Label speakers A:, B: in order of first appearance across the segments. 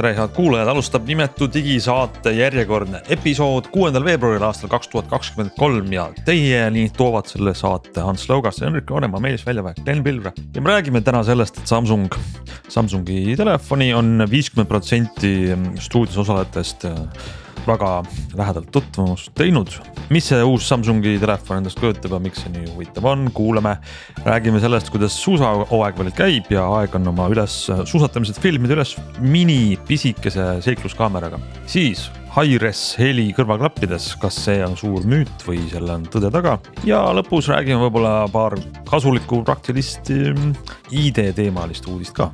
A: tere, head kuulajad, alustab nimetu digisaate järjekordne episood kuuendal veebruaril aastal kaks tuhat kakskümmend kolm ja teieni toovad selle saate Hans Laugas, Henrik Roonemaa, Meelis Väljamäe, Glen Pilvre. ja me räägime täna sellest, et Samsung, Samsungi telefoni on viiskümmend protsenti stuudios osalejatest väga lähedalt tutvumust teinud. mis see uus Samsungi telefon endast kujutab ja miks see nii huvitav on, kuulame. räägime sellest, kuidas suusahooaeg veel käib ja aeg on oma üles suusatamised filmida üles mini pisikese seikluskaameraga. siis high-res heli kõrvaklappides, kas see on suur müüt või seal on tõde taga ja lõpus räägime võib-olla paar kasulikku praktilist mm, ID teemalist uudist ka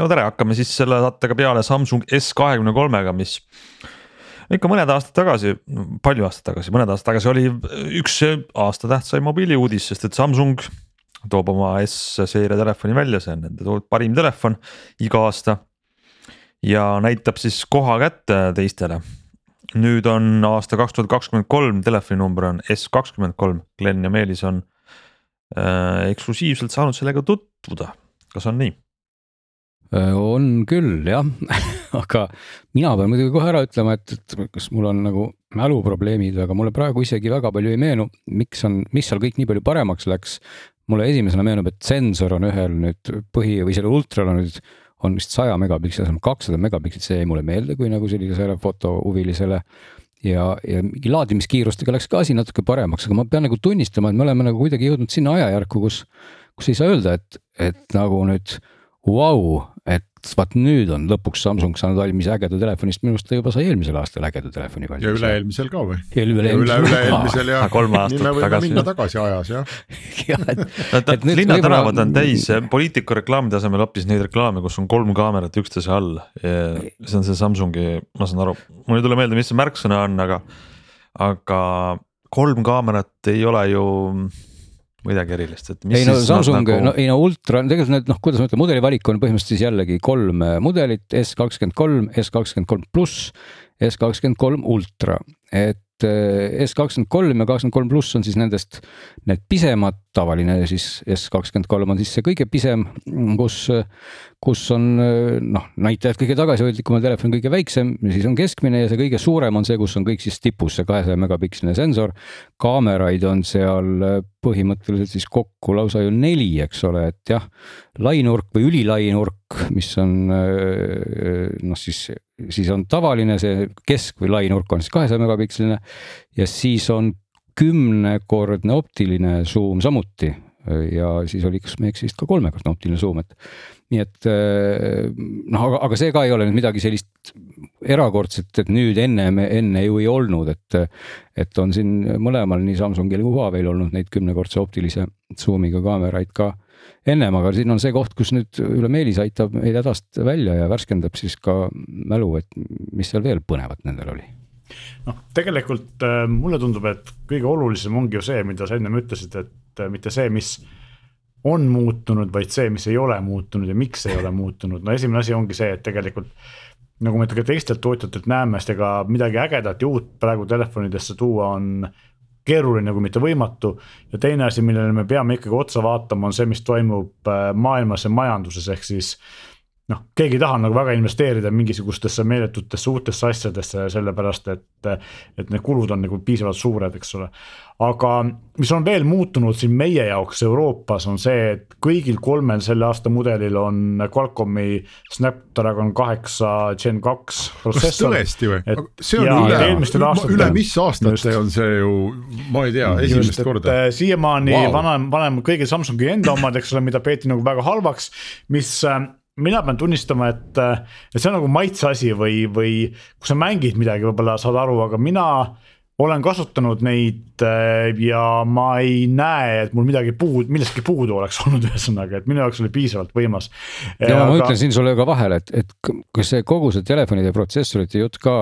A: no tere, hakkame siis selle saatega peale Samsung S kahekümne kolmega, mis ikka mõned aastad tagasi, palju aastaid tagasi, mõned aastad tagasi oli üks aasta tähtsaim mobiiliuudis, sest et Samsung toob oma S-seeria telefoni välja, see on nende parim telefon iga aasta. ja näitab siis koha kätte teistele. nüüd on aasta kaks tuhat kakskümmend kolm, telefoninumber on S kakskümmend kolm, Glen ja Meelis on äh, eksklusiivselt saanud sellega tutvuda, kas on nii?
B: Äh, on küll jah. Aga mina pean muidugi kohe ära ütlema, et, et kas mul on nagu mäluprobleemid, aga mulle praegu isegi väga palju ei meenu, miks on, mis seal kõik nii palju paremaks läks. mulle esimesena meenub, et sensor on ühel nüüd põhi või sellel ultral on nüüd, on vist saja megapiksli asemel kakssada megapikslit, see jäi mulle meelde, kui nagu sellisele fotohuvilisele. Ja, ja mingi laadimiskiirustega läks ka asi natuke paremaks, aga ma pean nagu tunnistama, et me oleme nagu kuidagi jõudnud sinna ajajärku, kus, kus ei saa öelda, et, et nagu nüüd vau, et vaat nüüd on lõpuks Samsung saanud valmis ägeda telefoni, sest minu arust ta juba sai eelmisel aastal ägeda telefoni valmis.
C: ja üle-eelmisel ka või?
B: ja üle-eelmisel
C: üle-eelmisel ja,
A: kolm aastat
C: tagasi.
A: tagasi.
C: minna tagasi ajas jah.
B: jah, et,
A: et linnatänavad on täis poliitiku reklaamide asemel hoopis neid reklaame, kus on kolm kaamerat üksteise all ja see on see Samsungi, ma saan aru, mul ei tule meelde, mis see märksõna on, aga, aga kolm kaamerat ei ole ju midagi erilist, et.
B: ei no Samsung nagu..., no ei no ultra, tegelikult need noh, kuidas ma ütlen, mudelivalik on põhimõtteliselt siis jällegi kolm mudelit, S kakskümmend kolm, S kakskümmend kolm pluss, S kakskümmend kolm ultra, et Eh, S kakskümmend kolm ja kakskümmend kolm pluss on siis nendest need pisemad, tavaline siis S kakskümmend kolm on siis see kõige pisem, kus, kus on noh, näitajad kõige tagasihoidlikum ja telefon kõige väiksem, siis on keskmine ja see kõige suurem on see, kus on kõik siis tipus, see kahesaja megapiksline sensor. kaameraid on seal põhimõtteliselt siis kokku lausa ju neli, eks ole, et jah, lainurk või ülilai nurk, mis on noh, siis siis on tavaline see kesk või lai nurk on siis kahesaja megapiksline ja siis on kümnekordne optiline suum samuti ja siis oli, eksi, vist ka kolmekordne optiline suum, et nii et noh, aga, aga see ka ei ole nüüd midagi sellist erakordset, et nüüd enne, enne ju ei olnud, et, et on siin mõlemal nii Samsungil kui Huawei'l olnud neid kümnekordse optilise suumiga kaameraid ka ennem, aga siin on see koht, kus nüüd üle Meelis aitab meid hädast välja ja värskendab siis ka mälu, et mis seal veel põnevat nendel oli.
D: Noh, tegelikult äh, mulle tundub, et kõige olulisem ongi ju see, mida sa ennem ütlesid, et äh, mitte see, mis on muutunud, vaid see, mis ei ole muutunud ja miks ei ole muutunud, no esimene asi ongi see, et tegelikult nagu me ka teistelt tootjatelt näeme, sest ega midagi ägedat ja uut praegu telefonidesse tuua on keeruline, kui mitte võimatu. ja teine asi, millele me peame ikkagi otsa vaatama, on see, mis toimub äh, maailmas ja majanduses, ehk siis noh, keegi ei taha nagu väga investeerida mingisugustesse meeletutesse uutesse asjadesse, sellepärast et, et need kulud on nagu piisavalt suured, eks ole. aga mis on veel muutunud siin meie jaoks Euroopas, on see, et kõigil kolmel selle aasta mudelil on Qualcomm'i Snapdragon kaheksa Gen kaks protsessor.
C: kas tõesti või? see on ja, üle, üle mis aastate on see ju, ma ei tea, esimest just, korda.
D: Äh, siiamaani wow. vanem, vanem kõigil Samsungi enda omad, eks ole, mida peeti nagu väga halvaks, mis äh, mina pean tunnistama, et, et see on nagu maitse asi või, või kui sa mängid midagi, võib-olla saad aru, aga mina olen kasutanud neid äh, ja ma ei näe, et mul midagi puud, millestki puudu oleks olnud, ühesõnaga, et minu jaoks oli piisavalt võimas.
B: ja aga... ma ütlen siin sulle ka vahele, et, et kas see kogu see telefonide protsessorite jutt ka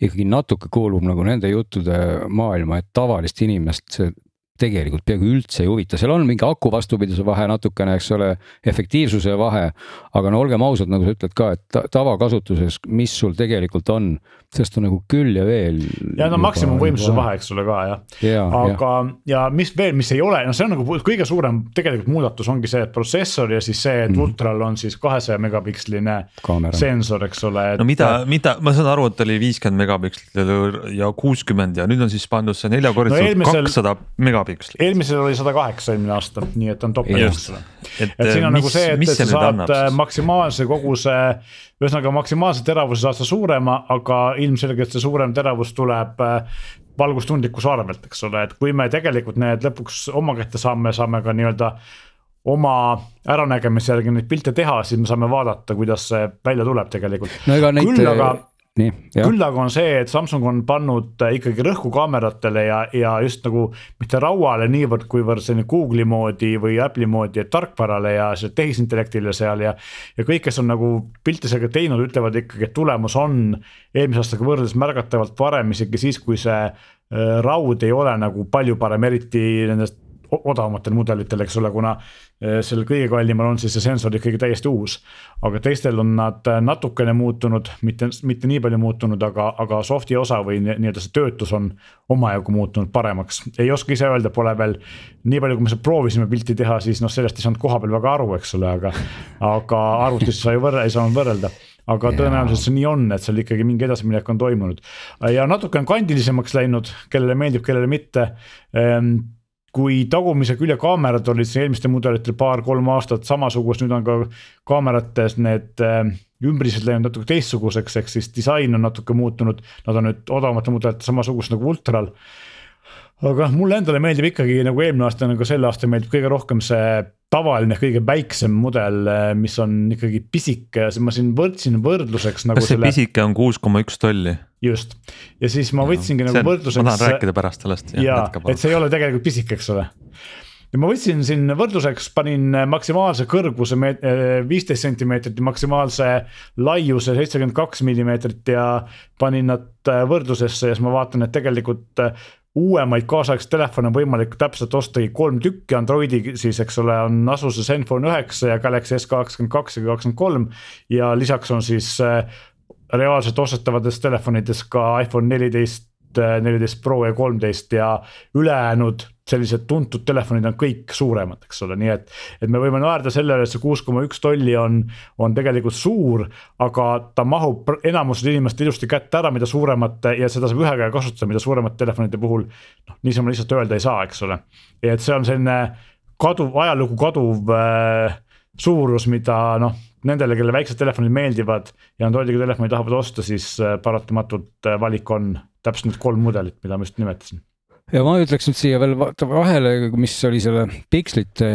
B: ikkagi natuke kuulub nagu nende juttude maailma, et tavalist inimest see tegelikult peaaegu üldse ei huvita, seal on mingi aku vastupidise vahe natukene, eks ole, efektiivsuse vahe. aga no olgem ausad, nagu sa ütled ka, et tavakasutuses, mis sul tegelikult on, sellest on nagu küll ja veel.
D: ja no maksimumvõimsuse vahe, eks ole ka jah ja,. aga ja. ja mis veel, mis ei ole, no see on nagu kõige suurem tegelikult muudatus ongi see, et protsessor ja siis see, et mm. ultral on siis kahesaja megapiksline Kaamera. sensor, eks ole.
A: no mida, mida ma saan aru, et oli viiskümmend megapikslit ja kuuskümmend ja nüüd on siis pandud see neljakordselt kakssada no megapiksit
D: megapikslit. eelmisel oli sada kaheksa eelmine aasta, nii et on topelt, ole. et siin on mis, nagu see, et, et sa saad äh, maksimaalse koguse, ühesõnaga maksimaalse teravuse saad sa suurema, aga ilmselgelt see suurem teravus tuleb äh, valgustundlikkuse arvelt, eks ole, et kui me tegelikult need lõpuks oma kätte saame, saame ka nii-öelda oma äranägemise järgi neid pilte teha, siis me saame vaadata, kuidas see välja tuleb tegelikult.
B: no ega neid. küll
D: aga nii, küll aga on see, et Samsung on pannud äh, ikkagi rõhku kaameratele ja, ja just nagu mitte rauale niivõrd, kuivõrd selline Google'i moodi või Apple'i moodi tarkvarale ja tehisintellektile seal ja. ja kõik, kes on nagu pilte sellega teinud, ütlevad ikkagi, et tulemus on eelmise aastaga võrreldes märgatavalt parem, isegi siis, kui see äh, raud ei ole nagu palju parem, eriti nendest odavamatel mudelitel, eks ole, kuna eh, sellel kõige kallimal on siis see sensor ikkagi täiesti uus. aga teistel on nad eh, natukene muutunud, mitte, mitte nii palju muutunud, aga, aga soft'i osa või nii-öelda see töötus on omajagu muutunud paremaks. ei oska ise öelda, pole veel nii palju, kui me seal proovisime pilti teha, siis noh, sellest ei saanud kohapeal väga aru, eks ole, aga, aga arvutis sai võrre-, ei saanud võrrelda aga tõenäoliselt see nii on, et seal ikkagi mingi edasiminek on toimunud ja natuke on kandilisemaks läinud, kellele meeldib, kellele mitte ehm, kui tagumise külje kaamerad olid siin eelmistel mudelitel paar-kolm aastat samasugust, nüüd on ka kaamerates need äh, ümbrised läinud natuke teistsuguseks, ehk siis disain on natuke muutunud, nad on nüüd odavamatel mudelitel samasugused nagu ultral. Aga mulle endale meeldib ikkagi nagu eelmine aasta, nagu sel aastal meeldib kõige rohkem see tavaline kõige väiksem mudel, äh, mis on ikkagi pisike ja ma siin võrdsin võrdluseks nagu.
A: kas see selle... pisike on kuus koma üks tolli?
D: just, ja siis ma võtsingi ja, nagu võrdluseks.
A: ma tahan rääkida pärast sellest.
D: ja, et see ei ole tegelikult pisike, eks ole. ja ma võtsin siin võrdluseks, panin maksimaalse kõrguse äh, viisteist sentimeetrit ja maksimaalse laiuse seitsekümmend kaks millimeetrit ja panin nad võrdlusesse ja siis ma vaatan, et tegelikult uuemaid kaasaegseid telefone on võimalik täpselt ostagi kolm tükki, Androidi siis, eks ole, on Asuse Zenfone üheksa ja Galaxy S kakskümmend kaks ja kakskümmend kolm. ja lisaks on siis äh, reaalselt ostetavates telefonides ka iPhone neliteist, neliteist Pro ja kolmteist ja ülejäänud sellised tuntud telefonid on kõik suuremad, eks ole, nii et. et me võime naerda selle üle, et see kuus koma üks tolli on, on tegelikult suur, aga ta mahub enamusel inimestel ilusti kätte ära, mida suuremate ja seda saab ühe käega kasutada, mida suuremate telefonide puhul. noh, niisama lihtsalt öelda ei saa, eks ole, et see on selline kaduv, ajalugu kaduv äh, suurus, mida noh nendele, kellele väiksed telefonid meeldivad ja Androidiga telefoni tahavad osta, siis äh, paratamatult äh, valik on täpselt need kolm mudelit, mida ma just nimetasin
B: ja ma ütleks nüüd siia veel vahele, mis oli selle pikslite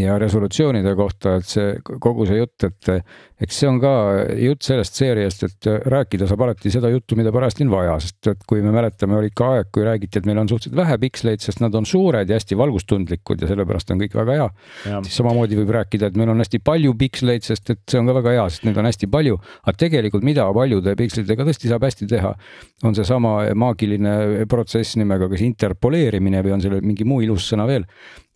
B: ja resolutsioonide kohta, et see kogu see jutt, et eks see on ka jutt sellest seeriast, et rääkida saab alati seda juttu, mida parajasti on vaja, sest et kui me mäletame, oli ka aeg, kui räägiti, et meil on suhteliselt vähe piksleid, sest nad on suured ja hästi valgustundlikud ja sellepärast on kõik väga hea. siis samamoodi võib rääkida, et meil on hästi palju piksleid, sest et see on ka väga hea, sest neid on hästi palju. aga tegelikult, mida paljude pikslitega tõesti saab hästi teha, on seesama maagiline protsess nimega kas interpoleerimine või on sellel mingi muu ilus sõna veel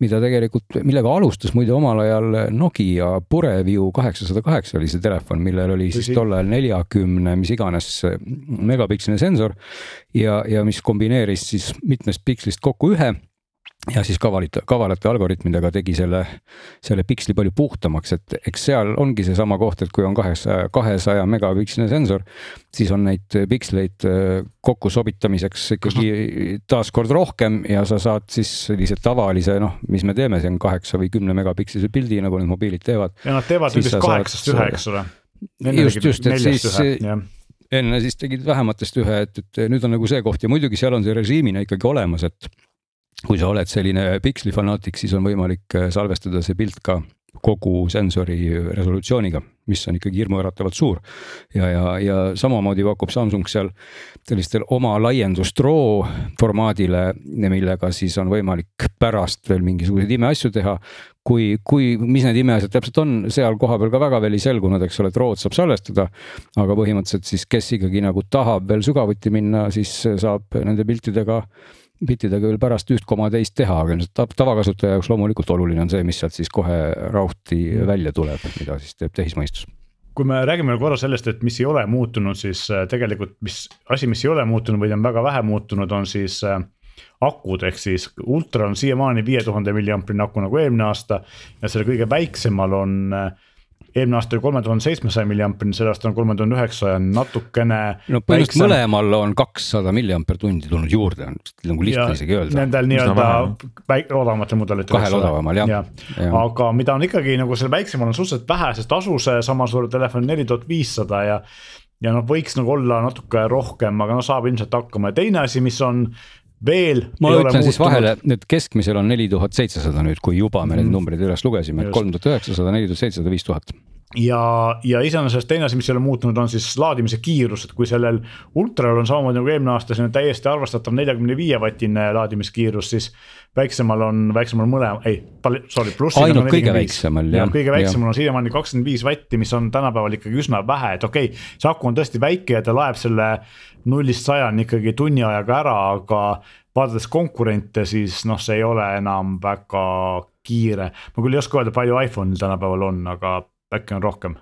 B: mida tegelikult, millega alustas muide omal ajal Nokia Pureview kaheksasada kaheksa oli see telefon, millel oli siis tol ajal neljakümne, mis iganes megapiksline sensor. ja, ja mis kombineeris siis mitmest pikslist kokku ühe ja siis kavalite, kavalate algoritmidega tegi selle, selle piksli palju puhtamaks, et eks seal ongi seesama koht, et kui on kahesaja, kahesaja megapiksline sensor, siis on neid piksleid äh, kokku sobitamiseks ikkagi taaskord rohkem ja sa saad siis sellise tavalise, noh, mis me teeme, see on kaheksa või kümne megapikslise pildi, nagu need mobiilid teevad.
D: ja nad teevad nüüd vist kaheksast ühe, eks ole.
B: just, just, et siis ühe, enne siis tegid vähematest ühe, et, et nüüd on nagu see koht ja muidugi seal on see režiimina ikkagi olemas, et kui sa oled selline piksli fanaatik, siis on võimalik äh, salvestada see pilt ka kogu sensori resolutsiooniga, mis on ikkagi hirmuäratavalt suur. ja, ja, ja samamoodi pakub Samsung seal sellistel oma laiendust RAW formaadile, millega siis on võimalik pärast veel mingisuguseid imeasju teha. kui, kui, mis need imeasjad täpselt on, seal kohapeal ka väga veel ei selgunud, eks ole, et RAW-d saab salvestada. aga põhimõtteliselt siis, kes ikkagi nagu tahab veel sügavuti minna, siis saab nende piltidega bittidega veel pärast üht koma teist teha, aga ilmselt tavakasutaja jaoks loomulikult oluline on see, mis sealt siis kohe rauhti välja tuleb, mida siis teeb tehismõistus.
D: Kui me räägime korra sellest, et mis ei ole muutunud, siis äh, tegelikult mis asi, mis ei ole muutunud või on väga vähe muutunud, on siis äh, akud, ehk siis ultra on siiamaani viie tuhande milliamprine aku nagu eelmine aasta ja selle kõige väiksemal on äh, eelmine aasta oli kolme tuhande seitsmesaja milliamprine, sel aastal on kolme tuhande üheksasaja, natukene.
B: no põhimõtteliselt mõlemal on kakssada milliamper tundi tulnud juurde, on nagu lihtne isegi öelda.
D: Nendel nii-öelda odavamatel mudelitel.
B: kahel odavamal jah ja.
D: ja.. aga mida on ikkagi nagu selle väiksemal on suhteliselt vähe, sest asuse sama suure telefoni neli tuhat viissada ja ja noh, võiks nagu olla natuke rohkem, aga noh, saab ilmselt hakkama ja teine asi, mis on veel.
B: ma ütlen siis vahele, et keskmisel on neli tuhat seitsesada nüüd, kui juba me need mm. numbrid üles lugesime, kolm tuhat üheksasada, neli tuhat seitsesada, viis tuhat
D: ja, ja iseenesest teine asi, mis ei ole muutunud, on siis laadimise kiirus, et kui sellel ultral on samamoodi nagu eelmine aasta selline täiesti arvestatav neljakümne viie vatine laadimiskiirus, siis väiksemal on, väiksemal mõlema, ei, sorry, plussil.
B: ainult kõige väiksemal jah.
D: kõige väiksemal on siiamaani kakskümmend viis vatti, mis on tänapäeval ikkagi üsna vähe, et okei okay,, see aku on tõesti väike ja ta laeb selle nullist sajani ikkagi tunni ajaga ära, aga vaadates konkurente, siis noh, see ei ole enam väga kiire. ma küll ei oska öelda, palju iPhone'il tänapäeval on, aga äkki on rohkem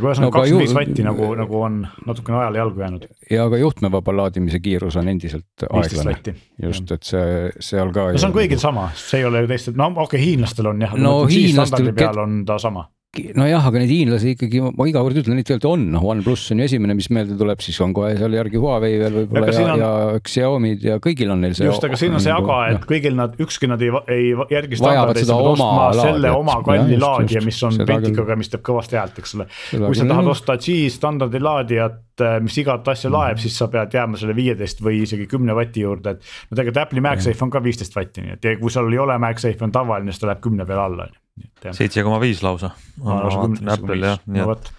D: ühesõnaga kakskümmend viis vatti nagu, nagu on natukene ajale jalgu jäänud.
B: ja ka juhtmevaba laadimise kiirus on endiselt aeglane. just, et see seal ka.
D: no see on kõigil sama, see ei ole ju teistel, no okei okay,, hiinlastel on jah. no hiinlastel. peal on ta sama
B: nojah, aga neid hiinlasi ikkagi, ma iga kord ütlen, neid tegelikult on, noh, OnePlus on ju esimene, mis meelde tuleb, siis on kohe seal järgi Huawei veel võib-olla ja, ja, on... ja Xiaomi'd ja kõigil on neil see.
D: just, aga siin on see aga, et kõigil nad, ükski nad ei, ei järgi standardeid, sa pead ostma selle oma kalli laadija, mis on petikaga, mis teeb kõvasti häält, eks ole. kui sa tahad osta G standardi laadijat, äh, mis igat asja laeb mm., siis sa pead jääma selle viieteist või isegi kümne vati juurde, et. no tegelikult Apple'i MagSafe on ka viisteist vatti, nii et kui sul ei ole MagSafe on tavaline, siis ta läheb kümne peale alla
A: seitse koma viis lausa. Apple'il jah, nii et.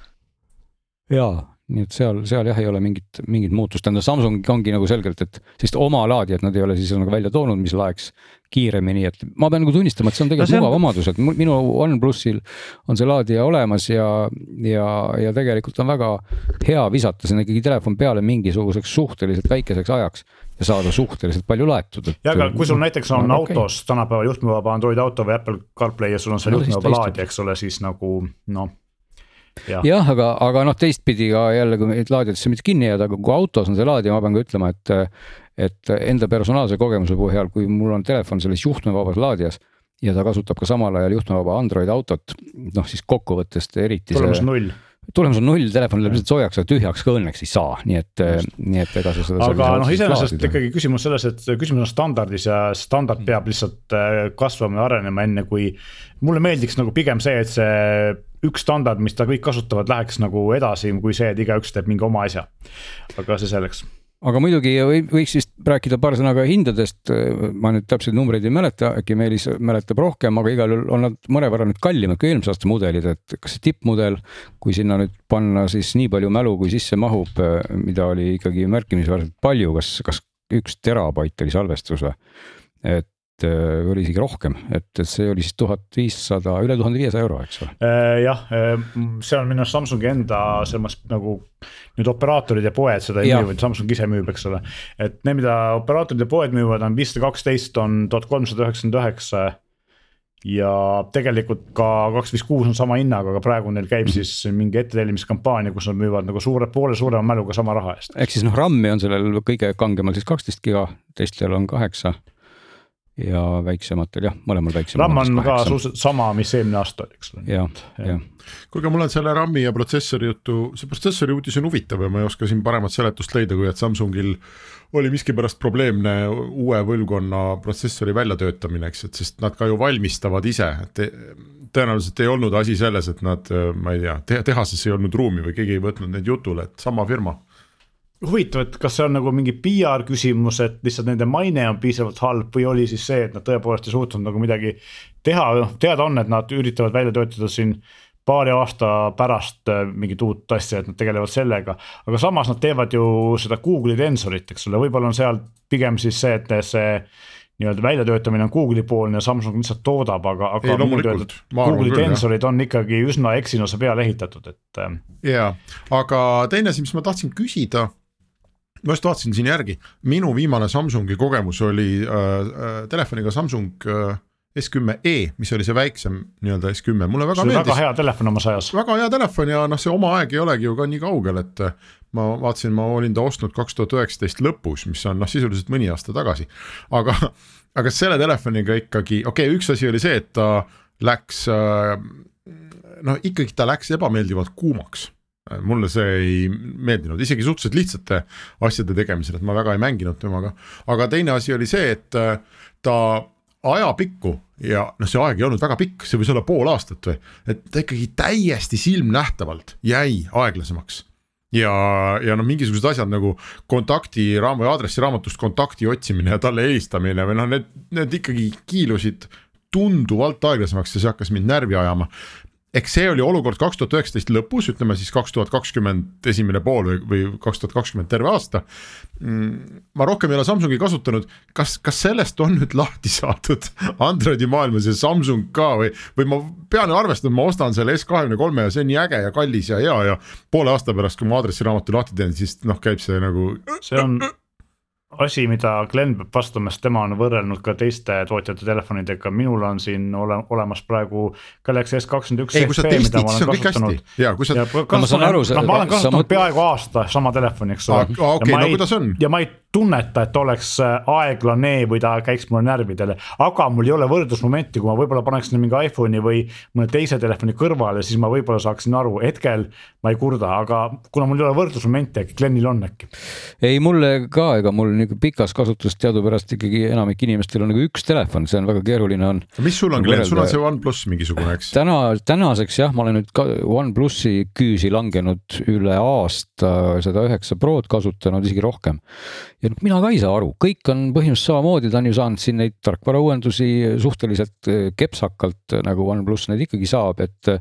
B: jaa, nii et seal, seal jah, ei ole mingit, mingit muutust, tähendab Samsung ongi nagu selgelt, et sellist oma laadijat nad ei ole siis nagu välja toonud, mis laeks kiiremini, et ma pean nagu tunnistama, et see on tegelikult no, mugav on... omadus, et minu OnePlusil on see laadija olemas ja, ja, ja tegelikult on väga hea visata sinna ikkagi telefon peale mingisuguseks suhteliselt väikeseks ajaks ja saada suhteliselt palju laetud.
D: ja aga kui sul näiteks on no, autos okay. tänapäeval juhtmevaba Android auto või Apple CarPlay ja sul on seal no, juhtmevaba laadija, eks ole, siis nagu noh
B: jah ja,, aga, aga noh, teistpidi ka jälle, kui laadijatesse mitte kinni jääda, aga kui autos on see laadija, ma pean ka ütlema, et. et enda personaalse kogemuse põhjal, kui mul on telefon selles juhtmevabas laadijas ja ta kasutab ka samal ajal juhtmevaba Android autot, noh siis kokkuvõttes eriti.
D: tulemus on null
B: tulemus on null, telefon läheb lihtsalt soojaks, aga tühjaks ka õnneks ei saa, nii et, nii et ega sa seda.
D: aga noh, iseenesest ikkagi küsimus selles, et küsimus on standardis ja standard mm. peab lihtsalt äh, kasvama ja arenema, enne kui. mulle meeldiks nagu pigem see, et see üks standard, mis ta kõik kasutavad, läheks nagu edasi, kui see, et igaüks teeb mingi oma asja. aga see selleks
B: aga muidugi võiks vist rääkida paar sõna ka hindadest. ma nüüd täpseid numbreid ei mäleta, äkki Meelis mäletab rohkem, aga igal juhul on nad mõnevõrra nüüd kallimad kui eelmise aasta mudelid, et kas see tippmudel, kui sinna nüüd panna siis nii palju mälu, kui sisse mahub, mida oli ikkagi märkimisväärselt palju, kas, kas üks terabait oli salvestus või? et et äh, oli isegi rohkem, et, see oli siis tuhat viissada, üle tuhande viiesaja euro, eks ole.
D: Äh, jah, äh, see on minu arust Samsungi enda selles nagu nüüd operaatorid ja poed seda ei müü, vaid Samsung ise müüb, eks ole. et need, mida operaatorid ja poed müüvad, on viissada kaksteist, on tuhat kolmsada üheksakümmend üheksa ja tegelikult ka kaks viis kuus on sama hinnaga, aga praegu neil käib -hmm. siis mingi ettetellimuskampaania, kus nad müüvad nagu suure, poole suurema mäluga sama raha eest.
B: ehk siis noh, RAM-i on sellel kõige kangemal siis kaksteist giga, teistel on kaheksa ja väiksematel jah, mõlemal väiksemal.
D: RAM on ka suhteliselt sama, mis eelmine aasta oli, eks
B: ole. jah, jah.
C: kuulge, mul on selle RAM-i ja protsessori jutu, see protsessori uudis on huvitav ja ma ei oska siin paremat seletust leida, kui et Samsungil oli miskipärast probleemne uue põlvkonna protsessori väljatöötamine, eks, et sest nad ka ju valmistavad ise, et tõenäoliselt ei olnud asi selles, et nad, ma ei tea, tehases ei olnud ruumi või keegi ei võtnud neid jutule, et sama firma
D: huvitav, et kas see on nagu mingi PR küsimus, et lihtsalt nende maine on piisavalt halb või oli siis see, et nad tõepoolest ei suutnud nagu midagi teha, noh teada on, et nad üritavad välja töötada siin paari aasta pärast äh, mingit uut asja, et nad tegelevad sellega. aga samas nad teevad ju seda Google'i Tensorit, eks ole, võib-olla on seal pigem siis see, et see nii-öelda väljatöötamine on Google'i poolne ja Samsung lihtsalt toodab, aga, aga. Google'i Tensorid on ikkagi üsna Exynos'e peale ehitatud, et.
C: Äh, ja, aga teine asi, mis ma tahtsin küsida ma just vaatasin siin järgi, minu viimane Samsungi kogemus oli äh, äh, telefoniga Samsung äh, S10e, mis oli see väiksem nii-öelda S10, mulle väga meeldis.
D: väga hea telefon omas ajas.
C: väga hea telefon ja noh, see oma aeg ei olegi ju ka nii kaugel, et ma vaatasin, ma olin ta ostnud kaks tuhat üheksateist lõpus, mis on noh, sisuliselt mõni aasta tagasi. aga, aga selle telefoniga ikkagi, okei okay,, üks asi oli see, et ta läks noh, ikkagi ta läks ebameeldivalt kuumaks mulle see ei meeldinud, isegi suhteliselt lihtsate asjade tegemisel, et ma väga ei mänginud temaga. aga teine asi oli see, et ta ajapikku ja noh, see aeg ei olnud väga pikk, see võis olla pool aastat või, et ta ikkagi täiesti silmnähtavalt jäi aeglasemaks. ja, ja noh, mingisugused asjad nagu kontakti raam- või aadressiraamatust kontakti otsimine ja talle helistamine või noh, need, need ikkagi kiilusid tunduvalt aeglasemaks ja see hakkas mind närvi ajama eks see oli olukord kaks tuhat üheksateist lõpus, ütleme siis kaks tuhat kakskümmend esimene pool või, või kaks tuhat kakskümmend terve aasta. Mm, ma rohkem ei ole Samsungi kasutanud, kas, kas sellest on nüüd lahti saadud Androidi maailmas ja Samsung ka või, või ma pean arvestama, ma ostan selle S kahekümne kolme ja see on nii äge ja kallis ja hea ja poole aasta pärast, kui ma aadressiraamatu lahti teen, siis noh, käib see nagu.
D: see on asi, mida Glen peab vastama, sest tema on võrrelnud ka teiste tootjate telefonidega, minul on siin ole, olemas praegu Galaxy S kakskümmend üks.
C: ei, kui sa testid, siis on kõik hästi ja kui sa.
D: ma saan aru, noh, ma olen kasutanud peaaegu aasta sama telefoni, eks ole.
C: okei, no kuidas on?
D: ja ma ei tunneta, et oleks äh, aeglane või ta käiks mulle närvidele. aga mul ei ole võrdlusmomenti, kui ma võib-olla paneksin mingi iPhone'i või mõne teise telefoni kõrvale, siis ma võib-olla saaksin aru, hetkel ma ei kurda, aga kuna mul ei ole võrdlusmomenti, äkki Glenil on äkki?
B: ei, mulle ka, ega mul nihuke pikas kasutuses teadupärast ikkagi enamik inimestel on nagu üks telefon, see on väga keeruline on.
C: mis sul on, Glen, sul on see OnePlus mingisugune, eks?
B: täna, tänaseks jah, ma olen nüüd ka OnePlusi küüsi langenud üle aasta, seda üheksa Prod kasutanud, isegi rohkem ja noh, mina ka ei saa aru, kõik on põhimõtteliselt samamoodi, ta on ju saanud siin neid tarkvarauuendusi suhteliselt eh, kepsakalt nagu OnePlus neid ikkagi saab, et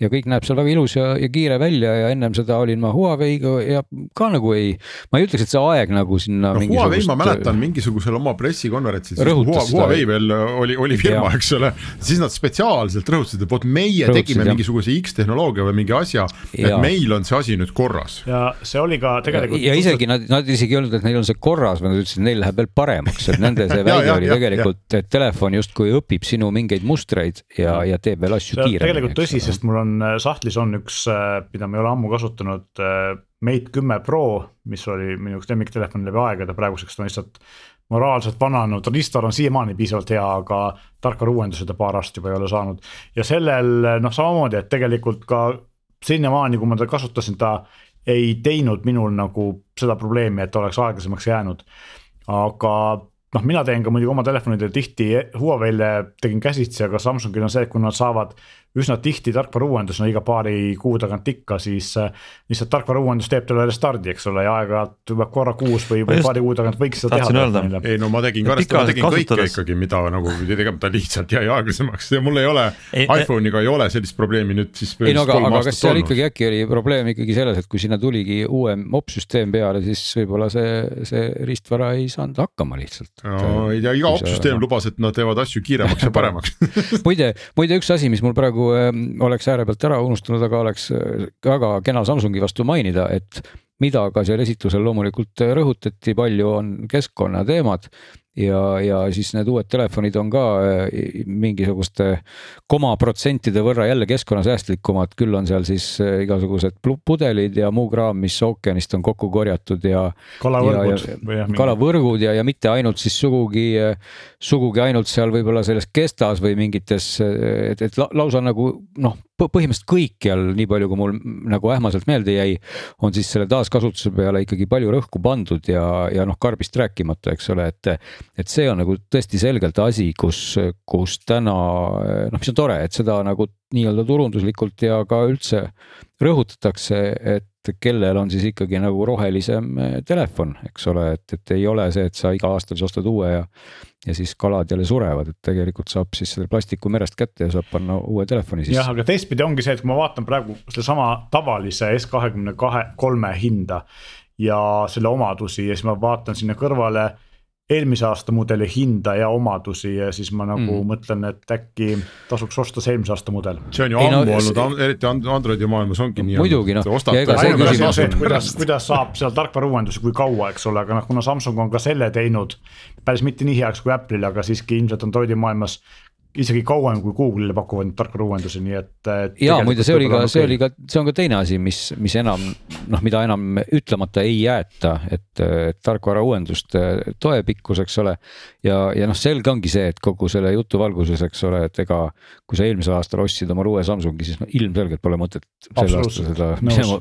B: ja kõik näeb seal väga ilus ja, ja kiire välja ja ennem seda olin ma Huawei'ga ja ka nagu ei, ma ei ütleks, et see aeg nagu sinna
C: no,. Huawei ma mäletan mingisugusel oma pressikonverentsil, Huawei veel oli, oli firma, eks ole, siis nad spetsiaalselt rõhutasid, et vot meie rõhutasid, tegime jah. mingisuguse X-tehnoloogia või mingi asja, et meil on see asi nüüd korras.
D: ja see oli ka tegelikult.
B: ja, ja isegi nad, nad isegi ei öelnud, et neil on see korras, vaid nad ütlesid, et neil läheb veel paremaks, et nende see väide oli tegelikult, et telefon justkui õpib sinu mingeid mustreid ja, ja teeb veel asju kiiremini.
D: tegelikult tõsi, sest mul on on äh, sahtlis on üks, äh, mida ma ei ole ammu kasutanud, äh, Mate kümme Pro, mis oli minu üks lemmiktelefon läbi aegade, praeguseks ta on lihtsalt moraalselt vananenud, Ristor on siiamaani piisavalt hea, aga tarkvarauuendusi ta paar aastat juba ei ole saanud. ja sellel noh, samamoodi, et tegelikult ka sinnamaani, kui ma teda kasutasin, ta ei teinud minul nagu seda probleemi, et oleks aeglasemaks jäänud. aga noh, mina teen ka muidugi oma telefonidel tihti Huawei'le tegin käsitsi, aga Samsungil on see, et kui nad saavad üsna tihti tarkvarauuendus, no iga paari kuu tagant ikka, siis lihtsalt tarkvarauuendus teeb talle restardi, eks ole, ja aeg-ajalt võib korra kuus või, või paari kuu tagant võiks seda teha.
C: ei no ma tegin ka, ma tegin kõike ikkagi, mida nagu pidi tegema, ta lihtsalt jäi aeglasemaks ja mul ei ole, iPhone'iga ei ole sellist probleemi nüüd siis.
B: ei no aga, aga kas seal olnud. ikkagi äkki oli probleem ikkagi selles, et kui sinna tuligi uuem opsüsteem peale, siis võib-olla see, see riistvara ei saanud hakkama lihtsalt.
C: no ei tea, iga opsüsteem lubas, et nad teevad asju kiiremaks ja paremaks
B: muide, muide üks asi, mis mul praegu nagu ähm, oleks ääre pealt ära unustanud, aga oleks äh, väga kena Samsungi vastu mainida, et mida ka seal esitlusel loomulikult rõhutati, palju on keskkonnateemad ja, ja siis need uued telefonid on ka äh, mingisuguste komaprotsentide võrra jälle keskkonnasäästlikumad, küll on seal siis äh, igasugused pudelid ja muu kraam, mis ookeanist on kokku korjatud ja.
D: kalavõrgud.
B: kalavõrgud ja, ja mitte ainult siis sugugi, sugugi ainult seal võib-olla selles kestas või mingites, et, et lausa nagu noh põhimõtteliselt kõikjal, nii palju kui mul nagu ähmaselt meelde jäi, on siis selle taaskasutuse peale ikkagi palju rõhku pandud ja, ja noh, karbist rääkimata, eks ole, et. et see on nagu tõesti selgelt asi, kus, kus täna noh, mis on tore, et seda nagu nii-öelda turunduslikult ja ka üldse rõhutatakse, et et kellel on siis ikkagi nagu rohelisem eh, telefon, eks ole, et, et ei ole see, et sa iga aasta siis ostad uue ja ja siis kalad jälle surevad, et tegelikult saab siis selle plastiku merest kätte ja saab panna uue telefoni sisse.
D: jah, aga teistpidi ongi see, et kui ma vaatan praegu sedasama tavalise S kahekümne kahe, kolme hinda ja selle omadusi ja siis ma vaatan sinna kõrvale eelmise aasta mudeli hinda ja omadusi ja siis ma nagu mm. mõtlen, et äkki tasuks osta see eelmise aasta mudel.
C: see on ju ammu no, olnud, eriti Androidi maailmas ongi nii.
B: muidugi noh.
D: kuidas, kuidas saab seal tarkvarauuendusi, kui kaua, eks ole, aga noh, kuna Samsung on ka selle teinud päris mitte nii heaks kui Apple'il, aga siiski ilmselt Androidi maailmas isegi kauem kui Google'ile pakuvad neid tarkvarauuendusi, nii et, et.
B: ja muide, see oli ka, see oli ka, see on ka teine asi, mis, mis enam noh, mida enam ütlemata ei jäeta, et, et tarkvarauuenduste toepikkus, eks ole. ja, ja noh, selge ongi see, et kogu selle jutu valguses, eks ole, et ega kui sa eelmisel aastal ostsid omale uue Samsungi, siis no ilmselgelt pole mõtet sel aastal seda minema,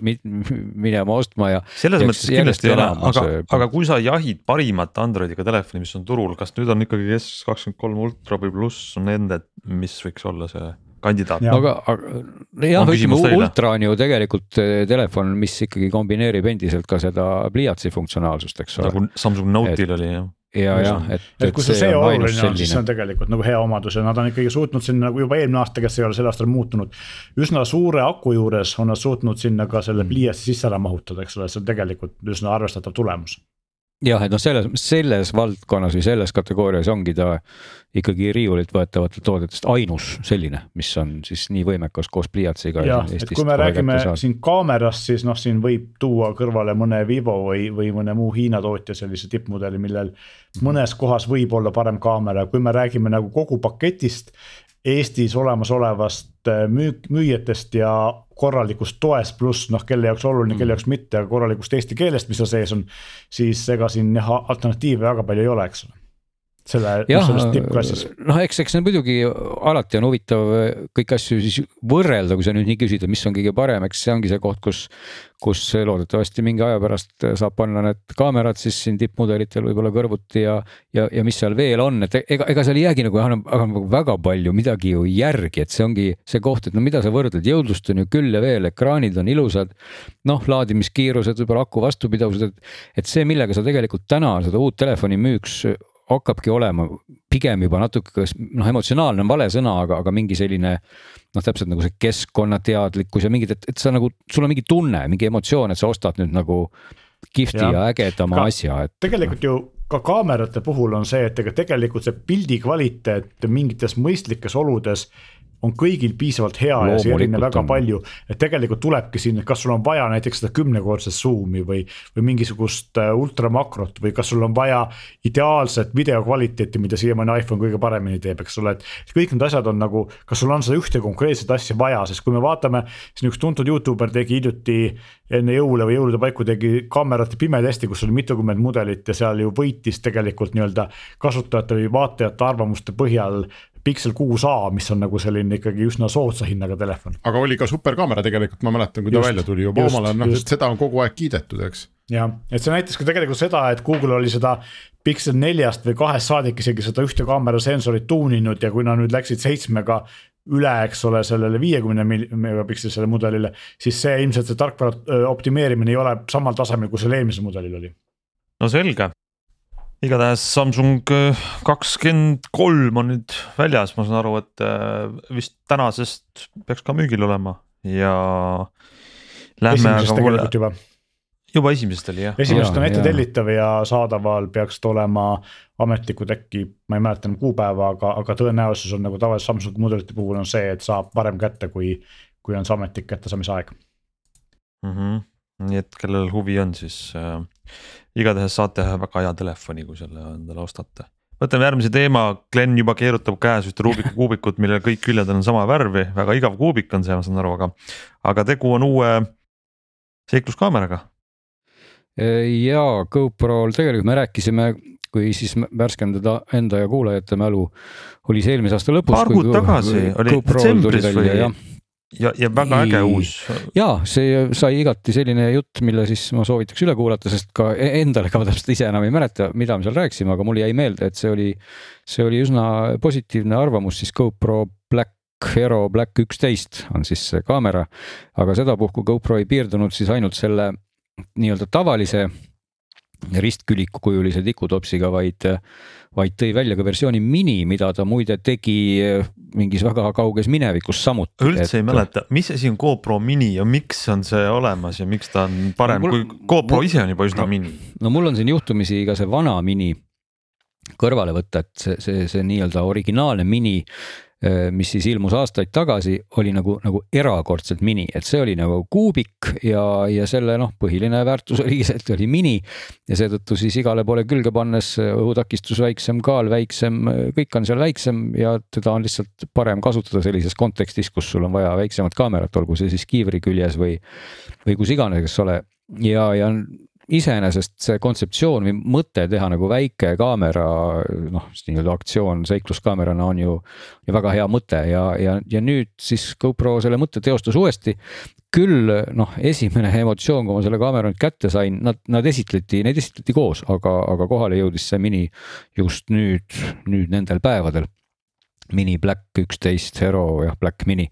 B: minema ostma ja.
A: selles mõttes kindlasti ei ole, aga, aga kui sa jahid parimat Androidiga telefoni, mis on turul, kas nüüd on ikkagi S kakskümmend kolm Ultra või pluss on need nende, mis võiks olla see kandidaat.
B: aga, aga jah, ütleme ultra on ju tegelikult eh, telefon, mis ikkagi kombineerib endiselt ka seda pliiatsi funktsionaalsust, eks ole.
A: nagu Samsung Note'il oli jah
B: ja, ja et,
D: et, et kui see, see oluline on, siis see on tegelikult nagu hea omadus ja nad on ikkagi suutnud sinna nagu juba eelmine aasta, kes ei ole sel aastal muutunud. üsna suure aku juures on nad suutnud sinna ka selle pliiatsi sisse ära mahutada, eks ole, see on tegelikult üsna arvestatav tulemus
B: jah, et noh, selles, selles valdkonnas või selles kategoorias ongi ta ikkagi riiulilt võetavatest toodetest ainus selline, mis on siis nii võimekas koos pliiatsiga.
D: jah, et kui me räägime siin kaamerast, siis noh, siin võib tuua kõrvale mõne Vivo või, või mõne muu Hiina tootja sellise tippmudeli, millel mõnes kohas võib olla parem kaamera, kui me räägime nagu kogu paketist. Eestis olemasolevast äh, müük, müüjatest ja korralikust toest, pluss noh, kelle jaoks oluline mm., kelle jaoks mitte, aga korralikust eesti keelest, mis seal sees on. siis ega siin jah, alternatiive väga palju ei ole, eks ole selle, selles tippklassis.
B: noh, eks, eks see muidugi alati on huvitav kõiki asju siis võrrelda, kui sa nüüd nii küsid, et mis on kõige parem, eks see ongi see koht, kus. kus loodetavasti mingi aja pärast saab panna need kaamerad siis siin tippmudelitel võib-olla kõrvuti ja. ja, ja mis seal veel on, et ega, ega seal ei jäägi nagu, aga nagu väga palju midagi ju järgi, et see ongi see koht, et no mida sa võrdled, jõudlust on ju küll ja veel, ekraanid on ilusad. noh, laadimiskiirused, võib-olla aku vastupidavused, et, et see, millega sa tegelikult täna seda uut telefoni müüks hakkabki olema pigem juba natuke, noh, emotsionaalne on vale sõna, aga, aga mingi selline noh, täpselt nagu see keskkonnateadlikkus ja mingid, et, et sa nagu, sul on mingi tunne, mingi emotsioon, et sa ostad nüüd nagu kihvti ja, ja ägedama asja, et.
D: tegelikult ju ka kaamerate puhul on see, et ega tegelikult see pildi kvaliteet mingites mõistlikes oludes on kõigil piisavalt hea Loomulikult ja see erineb väga on. palju. et tegelikult tulebki siin, et kas sul on vaja näiteks seda kümnekordset zoom'i või, või mingisugust äh, ultramakrot või kas sul on vaja ideaalset video kvaliteeti, mida siiamaani iPhone kõige paremini teeb, eks ole, et. kõik need asjad on nagu, kas sul on seda ühte konkreetset asja vaja, sest kui me vaatame, siin üks tuntud Youtuber tegi hiljuti enne jõule või jõulude paiku tegi kaamerate pimetesti, kus oli mitukümmend mudelit ja seal ju võitis tegelikult nii-öelda kasutajate või vaatajate arvamuste põhjal Pixel 6a, mis on nagu selline ikkagi üsna soodsa hinnaga telefon.
C: aga oli ka superkaamera tegelikult, ma mäletan, kui ta just, välja tuli juba omal ajal, noh seda on kogu aeg kiidetud, eks.
D: jah, et see näitas ka tegelikult seda, et Google oli seda Pixel neljast või kahest saadik isegi seda ühte kaamera sensorit tuuninud ja kui nad nüüd läksid seitsmega üle, eks ole, sellele viiekümne megapikselisele mudelile, siis see ilmselt see tarkvara optimeerimine ei ole samal tasemel, kui sellel eelmisel mudelil oli.
A: no selge, igatahes Samsung äh, kakskümmend kolm on nüüd väljas, ma saan aru, et äh, vist tänasest peaks ka müügil olema ja.
D: esimesest tegelikult juba.
A: juba esimesest oli jah.
D: esimesest on ette tellitav ja saadaval peaks olema ametlikud äkki, ma ei mäleta enam kuupäeva, aga, aga tõenäosus on nagu tavaliselt Samsungi mudelite puhul on see, et saab varem kätte, kui, kui on see ametlik kättesaamise aeg
A: mm. -hmm. Nii et kellel huvi on, siis äh, igatahes saate väga hea telefoni, kui selle endale ostate. võtame järgmise teema, Glen juba keerutab käes ühte Rubiku kuubikut, millel kõik küljed on sama värvi, väga igav kuubik on see, ma saan aru, aga, aga tegu on uue seikluskaameraga.
B: ja GoPro-l tegelikult me rääkisime kui siis värskendada enda ja kuulajate mälu, oli see eelmise aasta lõpus.
A: paar kuud tagasi, oli detsembris või? Ja, ja väga äge uus.
B: ja see sai igati selline jutt, mille siis ma soovitaks üle kuulata, sest ka e-, endale ka täpselt ise enam ei mäleta, mida me seal rääkisime, aga mul jäi meelde, et see oli, see oli üsna positiivne arvamus siis GoPro Black Hero Black üksteist on siis see kaamera. aga sedapuhku GoPro ei piirdunud siis ainult selle nii-öelda tavalise ristkülikukujulise tikutopsiga, vaid, vaid tõi välja ka versiooni mini, mida ta muide tegi mingis väga kauges minevikus samuti.
A: üldse et... ei mäleta, mis asi on GoPro mini ja miks on see olemas ja miks ta on parem no, mul, kui GoPro mul, ise on juba üsna no, mini?
B: no mul on siin juhtumisi ka see vana mini kõrvale võtta, et see, see, see nii-öelda originaalne mini mis siis ilmus aastaid tagasi, oli nagu, nagu erakordselt mini, et see oli nagu kuubik ja, ja selle noh, põhiline väärtus oli see, et oli mini. ja seetõttu siis igale poole külge pannes õhutakistus väiksem, kaal väiksem, kõik on seal väiksem ja teda on lihtsalt parem kasutada sellises kontekstis, kus sul on vaja väiksemat kaamerat, olgu see siis kiivri küljes või, või kus iganes, eks ole ja, ja iseenesest see kontseptsioon või mõte teha nagu väike kaamera, noh, nii-öelda aktsioon seikluskaamerana on ju, ju väga hea mõte ja, ja, ja nüüd siis GoPro selle mõtte teostas uuesti. küll noh, esimene emotsioon, kui ma selle kaamera nüüd kätte sain, nad, nad esitleti, neid esitleti koos, aga, aga kohale jõudis see mini just nüüd, nüüd nendel päevadel. Mini Black üksteist Hero jah, Black Mini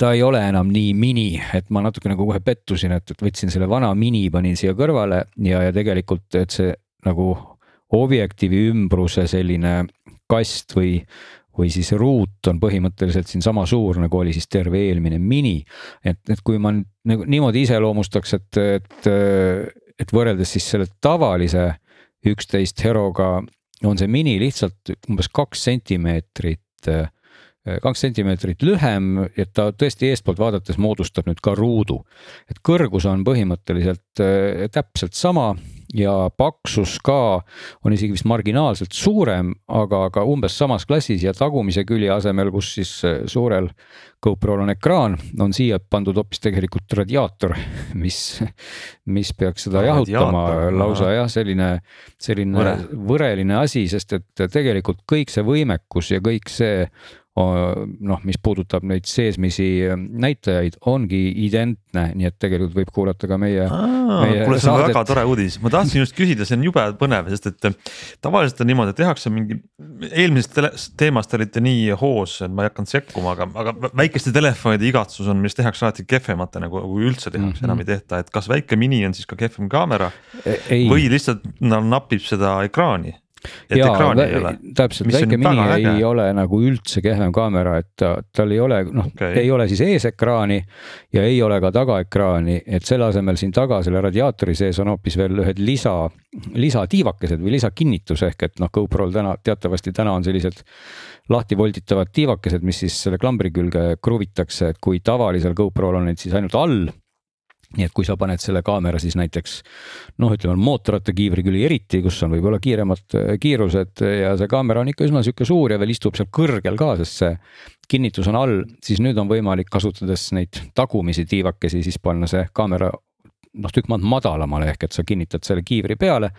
B: ta ei ole enam nii mini, et ma natuke nagu kohe pettusin, et, et võtsin selle vana mini, panin siia kõrvale ja, ja tegelikult, et see nagu objektiivi ümbruse selline kast või, või siis ruut on põhimõtteliselt siin sama suur, nagu oli siis terve eelmine mini. et, et kui ma nagu niimoodi iseloomustaks, et, et, et võrreldes siis selle tavalise üksteist Heroga on see mini lihtsalt umbes kaks sentimeetrit kaks sentimeetrit lühem, et ta tõesti eestpoolt vaadates moodustab nüüd ka ruudu. et kõrgus on põhimõtteliselt äh, täpselt sama ja paksus ka on isegi vist marginaalselt suurem, aga, aga umbes samas klassis ja tagumise külje asemel, kus siis äh, suurel GoPro'l on ekraan, on siia pandud hoopis tegelikult radiaator, mis, mis peaks seda jahutama lausa jah, selline, selline Võre. võreline asi, sest et tegelikult kõik see võimekus ja kõik see noh, mis puudutab neid seesmisi ähm, näitajaid, ongi identne, nii et tegelikult võib kuulata ka meie.
A: kuule, see on saadet. väga tore uudis, ma tahtsin just küsida, see on jube põnev, sest et äh, tavaliselt on niimoodi, et tehakse mingi, eelmisest teemast olite nii hoos, et ma ei hakanud sekkuma, aga, aga väikeste telefonide igatsus on, mis tehakse alati kehvemate nagu, kui üldse tehakse mm, -hmm. enam ei tehta, et kas väike mini on siis ka kehvem kaamera ei. või lihtsalt no, napib seda ekraani
B: jaa, täpselt, väike mini ei äge. ole nagu üldse kehvem kaamera, et ta, tal ei ole, noh okay., ei ole siis eesekraani ja ei ole ka tagaekraani, et selle asemel siin taga selle radiaatori sees on hoopis veel ühed lisa, lisatiivakesed või lisakinnitus ehk et noh, GoPro'l täna teatavasti täna on sellised lahti volditavad tiivakesed, mis siis selle klambri külge kruvitakse, et kui tavalisel GoPro'l on neid siis ainult all nii et kui sa paned selle kaamera siis näiteks noh, ütleme mootorrattakiivri külge eriti, kus on võib-olla kiiremad äh, kiirused ja see kaamera on ikka üsna sihuke suur ja veel istub seal kõrgel ka, sest see kinnitus on all, siis nüüd on võimalik kasutades neid tagumisi tiivakesi siis panna see kaamera noh, tükk maad madalamale ehk et sa kinnitad selle kiivri peale.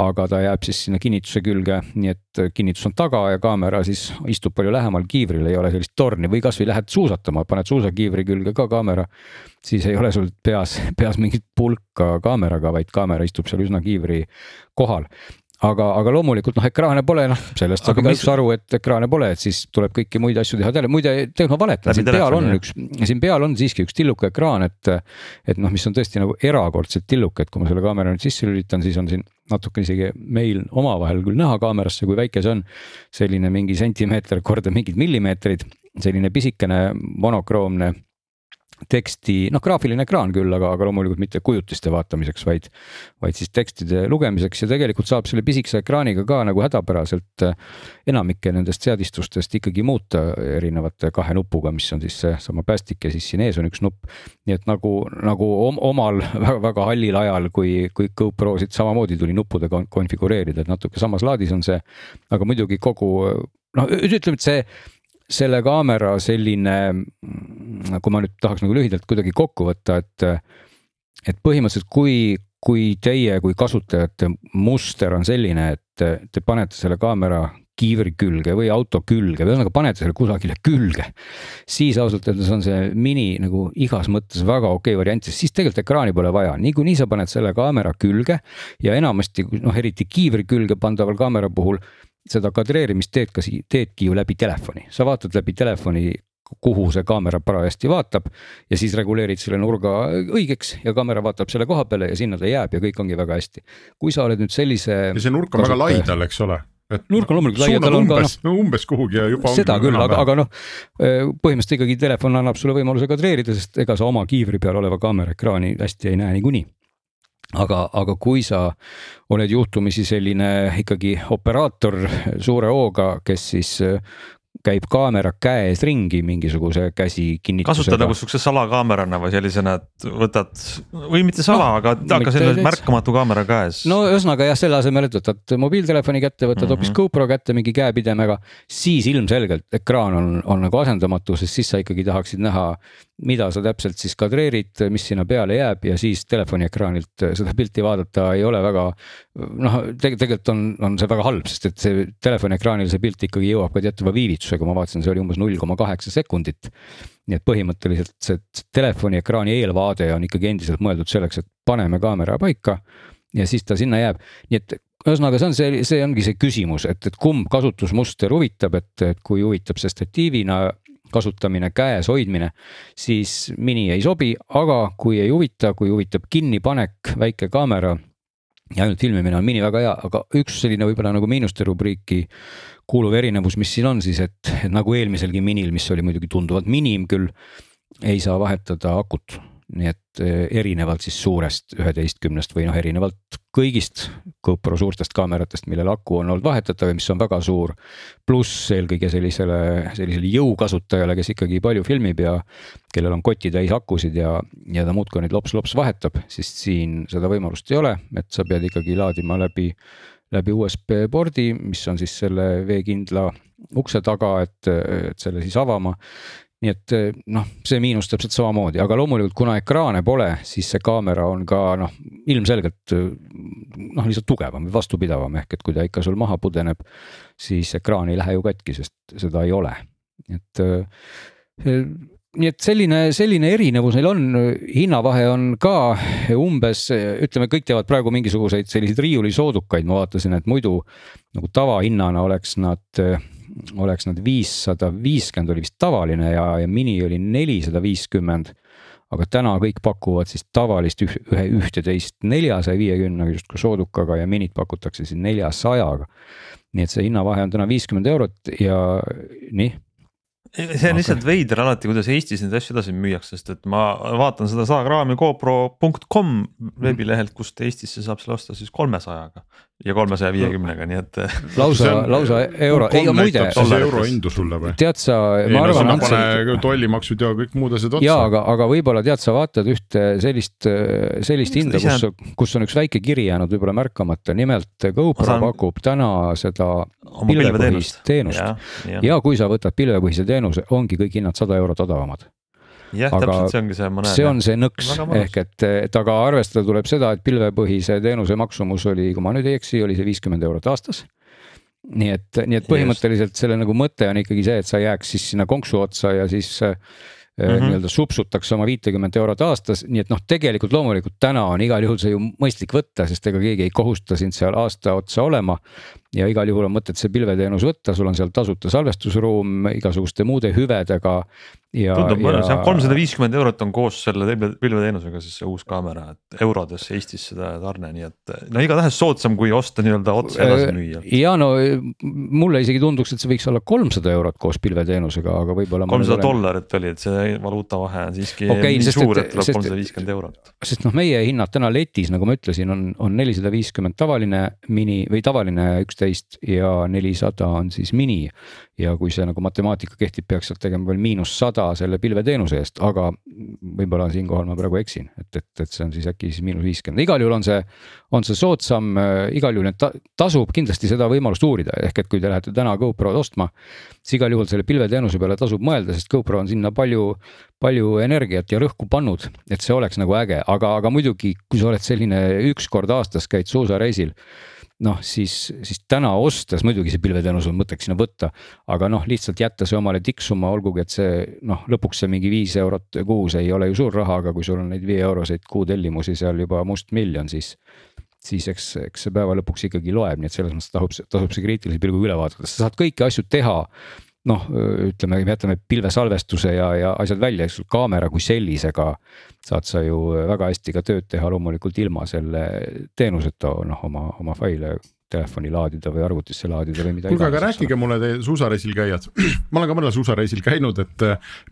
B: aga ta jääb siis sinna kinnituse külge, nii et kinnitus on taga ja kaamera siis istub palju lähemal kiivrile, ei ole sellist torni või kasvõi lähed suusatama, paned suusakiivri külge ka kaamera. siis ei ole sul peas, peas mingit pulka kaameraga, vaid kaamera istub seal üsna kiivri kohal aga, aga loomulikult noh, ekraane pole, noh sellest saab igaüks mis... aru, et ekraane pole, et siis tuleb kõiki muid asju teha tele, muide tegelikult ma valetan, siin peal on üks, siin peal on siiski üks tilluke ekraan, et. et noh, mis on tõesti nagu erakordselt tilluke, et kui ma selle kaamera nüüd sisse lülitan, siis on siin natuke isegi meil omavahel küll näha kaamerasse, kui väike see on. selline mingi sentimeeter korda mingid millimeetrid, selline pisikene monokroomne teksti, noh, graafiline ekraan küll, aga, aga loomulikult mitte kujutiste vaatamiseks, vaid, vaid siis tekstide lugemiseks ja tegelikult saab selle pisikese ekraaniga ka nagu hädapäraselt äh, enamikke nendest seadistustest ikkagi muuta erinevate kahe nupuga, mis on siis seesama päästik ja siis siin ees on üks nupp. nii et nagu, nagu omal väga-väga hallil ajal, kui, kui GoProsid samamoodi tuli nuppudega konfigureerida, et natuke samas laadis on see, aga muidugi kogu noh, ütleme, et see selle kaamera selline, kui ma nüüd tahaks nagu lühidalt kuidagi kokku võtta, et, et põhimõtteliselt kui, kui teie kui kasutajate muster on selline, et te panete selle kaamera kiivri külge või auto külge või ühesõnaga panete selle kusagile külge. siis ausalt öeldes on see mini nagu igas mõttes väga okei okay variant, sest siis tegelikult ekraani pole vaja, niikuinii sa paned selle kaamera külge ja enamasti noh, eriti kiivri külge pandaval kaamera puhul seda kadreerimist teed ka, teedki ju läbi telefoni, sa vaatad läbi telefoni kuhu see kaamera parajasti vaatab ja siis reguleerid selle nurga õigeks ja kaamera vaatab selle koha peale ja sinna ta jääb ja kõik ongi väga hästi. kui sa oled nüüd sellise.
C: ja see nurk on kasutaja... väga laidal, eks ole
B: et nurk on loomulikult laia, tal on ka
C: noh. no umbes kuhugi ja juba.
B: seda küll, aga, aga noh, põhimõtteliselt ikkagi telefon annab sulle võimaluse kadreerida, sest ega sa oma kiivri peal oleva kaamera ekraani hästi ei näe niikuinii aga, aga kui sa oled juhtumisi selline ikkagi operaator suure hooga, kes siis käib kaamera käes ringi mingisuguse käsi kinnitusega.
A: kasutad nagu siukse salakaamerana või sellisena, et võtad või mitte sala no,, aga, aga selline märkamatu kaamera käes.
B: no ühesõnaga jah, selle asemel, et võtad mobiiltelefoni kätte, võtad hoopis mm -hmm. GoPro kätte mingi käepidemega, siis ilmselgelt ekraan on, on nagu asendamatu, sest siis sa ikkagi tahaksid näha, mida sa täpselt siis kadreerid, mis sinna peale jääb ja siis telefoni ekraanilt seda pilti vaadata ei ole väga noh te, tegelikult on, on see väga halb, sest et see telefoni ekraanil see pilt ikkagi jõuab ka teatava viivitusega ma vaatasin, see oli umbes null koma kaheksa sekundit. nii et põhimõtteliselt see telefoni ekraani eelvaade on ikkagi endiselt mõeldud selleks, et paneme kaamera paika ja siis ta sinna jääb, nii et ühesõnaga, see on see, see ongi see küsimus, et, et kumb kasutusmuster huvitab, et, et kui huvitab see statiivina kasutamine, käes hoidmine, siis mini ei sobi, aga kui ei huvita, kui huvitab kinnipanek, väike kaamera ja ainult filmimine on mini väga hea, aga üks selline võib-olla nagu miinuste rubriiki kuuluv erinevus, mis siin on siis, et, nagu eelmiselgi minil, mis oli muidugi tunduvalt minim küll, ei saa vahetada akut. Nii et eh, erinevalt siis suurest üheteistkümnest või noh, erinevalt kõigist GoPro suurtest kaameratest, millel aku on olnud vahetatav ja mis on väga suur. pluss eelkõige sellisele, sellisele jõukasutajale, kes ikkagi palju filmib ja kellel on kotitäis akusid ja, ja ta muudkui neid lops-lops vahetab, siis siin seda võimalust ei ole, et sa pead ikkagi laadima läbi läbi USB pordi, mis on siis selle veekindla ukse taga, et, et selle siis avama. Nii et noh, see miinus täpselt samamoodi, aga loomulikult, kuna ekraane pole, siis see kaamera on ka noh, ilmselgelt noh, lihtsalt tugevam või vastupidavam, ehk et kui ta ikka sul maha pudeneb, siis ekraan ei lähe ju katki, sest seda ei ole, et nii et selline, selline erinevus neil on, hinnavahe on ka umbes, ütleme, kõik teevad praegu mingisuguseid selliseid riiulisoodukaid, ma vaatasin, et muidu nagu tavahinnana oleks nad, oleks nad viissada viiskümmend oli vist tavaline ja, ja mini oli nelisada viiskümmend. aga täna kõik pakuvad siis tavalist ühe, ühteteist neljasaja viiekümnega justkui soodukaga ja minit pakutakse siis neljasajaga. nii et see hinnavahe on täna viiskümmend eurot ja nii
A: see on lihtsalt veider alati, kuidas Eestis neid asju edasi müüakse, sest et ma vaatan seda saakraami GoPro.com veebilehelt, kust Eestisse saab selle osta siis kolmesajaga ja kolmesaja viiekümnega, nii et.
B: lausa, lausa euro, ei muide.
C: euro hindu sulle või?
B: tead sa, ma arvan.
C: No, pane tollimaksud ja kõik muud asjad otsa.
B: ja aga, aga võib-olla tead sa vaatad ühte sellist, sellist hinda, kus, kus on üks väike kiri jäänud võib-olla märkamata, nimelt GoPro saan... pakub täna seda pilvepõhist teenust ja, ja. ja kui sa võtad pilvepõhise teenuse, ongi kõik hinnad sada eurot odavamad
A: jah, täpselt see ongi see, ma näen.
B: see on see nõks ehk et, et aga arvestada tuleb seda, et pilvepõhise teenuse maksumus oli, kui ma nüüd ei eksi, oli see viiskümmend eurot aastas. nii et, nii et põhimõtteliselt selle nagu mõte on ikkagi see, et sa jääks siis sinna konksu otsa ja siis Mm -hmm. nii-öelda supsutakse oma viitekümmet eurot aastas, nii et noh, tegelikult loomulikult täna on igal juhul see ju mõistlik võtta, sest ega keegi ei kohusta sind seal aasta otsa olema ja igal juhul on mõtet see pilveteenus võtta, sul on seal tasuta salvestusruum igasuguste muude hüvedega.
A: tundub mõnus jah, kolmsada viiskümmend eurot on koos selle pilveteenusega siis see uus kaamera, et eurodes Eestis seda tarne, nii et no igatahes soodsam, kui osta nii-öelda otse edasi müüa.
B: ja no mulle isegi tunduks, et see võiks olla kolmsada eurot koos pilveteenusega, aga võib-olla.
A: kolmsada dollarit oli, et see valuutavahe on siiski okay, nii suur, et tuleb kolmsada viiskümmend eurot.
B: sest noh, meie hinnad täna letis, nagu ma ütlesin, on, on nelisada viiskümmend tavaline mini või tavaline üksteist kaksteist ja nelisada on siis mini. ja kui see nagu matemaatika kehtib, peaks sealt tegema veel miinus sada selle pilveteenuse eest, aga võib-olla siinkohal ma praegu eksin, et, et, et see on siis äkki siis miinus viiskümmend, igal juhul on see, on see soodsam äh,, igal juhul ta, tasub kindlasti seda võimalust uurida, ehk et kui te lähete täna GoPro'd ostma, siis igal juhul selle pilveteenuse peale tasub mõelda, sest GoPro on sinna palju, palju energiat ja rõhku pannud, et see oleks nagu äge, aga, aga muidugi, kui sa oled selline üks kord aastas käid suusareisil noh, siis, siis täna ostes muidugi see pilveteenus on mõtteks sinna võtta, aga noh, lihtsalt jätta see omale tiksuma, olgugi et see noh, lõpuks see mingi viis eurot kuus ei ole ju suur raha, aga kui sul on neid viie euroseid kuutellimusi seal juba mustmiljon, siis siis eks, eks see päeva lõpuks ikkagi loeb, nii et selles mõttes tasub, tasub see kriitilise pilguga üle vaadata, sa saad kõiki asju teha noh, ütleme, jätame pilvesalvestuse ja, ja asjad välja, eks kaamera kui sellisega saad sa ju väga hästi ka tööd teha loomulikult ilma selle teenuseta noh, oma, oma faile telefoni laadida või arvutisse laadida või mida
C: kuulge, aga rääkige mulle, te suusareisil käijad, ma olen ka mõnel suusareisil käinud, et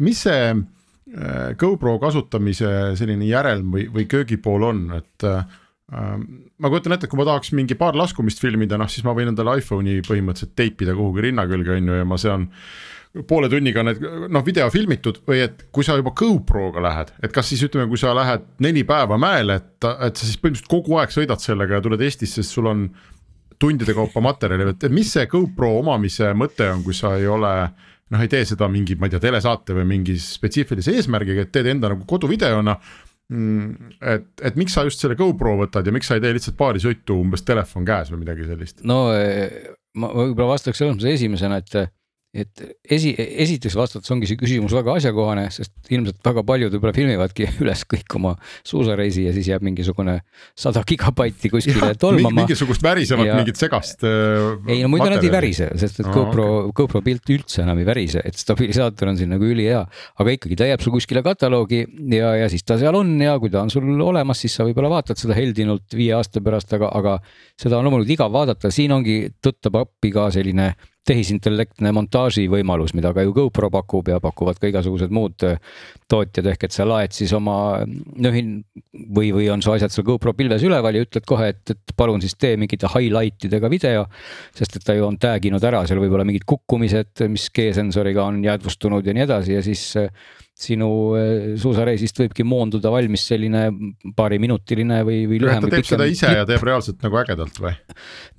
C: mis see äh, GoPro kasutamise selline järelm või, või köögipool on, et äh, ma kujutan ette, kui ma tahaks mingi paar laskumist filmida, noh siis ma võin endale iPhone'i põhimõtteliselt teipida kuhugi rinna külge, on ju, ja ma sean poole tunniga need noh, video filmitud või et kui sa juba GoPro'ga lähed, et kas siis ütleme, kui sa lähed neli päeva mäele, et, et sa siis põhimõtteliselt kogu aeg sõidad sellega ja tuled Eestisse, sest sul on tundide kaupa materjali, et mis see GoPro omamise mõte on, kui sa ei ole noh, ei tee seda mingi, ma ei tea, telesaate või mingi spetsiifilise eesmärgiga, et teed enda nagu koduvideona et, et miks sa just selle GoPro võtad ja miks sa ei tee lihtsalt paari sõitu umbes telefon käes või midagi sellist?
B: no eh, ma võib-olla vastaks selles mõttes esimesena, et et esi, esiteks vastates ongi see küsimus väga asjakohane, sest ilmselt väga paljud võib-olla filmivadki üles kõik oma suusareisi ja siis jääb mingisugune sada gigabaiti kuskile ja, tolmama.
C: mingisugust värisevat ja... mingit segast äh,.
B: ei no muidu nad ei värise, sest et GoPro okay., GoPro pilt üldse enam ei värise, et stabilisaator on siin nagu ülihea. aga ikkagi ta jääb sul kuskile kataloogi ja, ja siis ta seal on ja kui ta on sul olemas, siis sa võib-olla vaatad seda heldinult viie aasta pärast, aga, aga seda on loomulikult igav vaadata, siin ongi tõttab appi ka selline tehisintellektne montaaži võimalus, mida ka ju GoPro pakub ja pakuvad ka igasugused muud äh, tootjad, ehk et sa laed siis oma nöhin või, või on su asjad seal GoPro pilves üleval ja ütled kohe, et, et palun siis tee mingite highlight idega video. sest et ta ju on tag inud ära seal võib-olla mingid kukkumised, mis G-sensoriga on jäädvustunud ja nii edasi ja siis äh, sinu eh, suusareisist võibki moonduda valmis selline paariminutiline või, või lühem.
C: ta teeb seda ise ja teeb reaalselt nagu ägedalt või?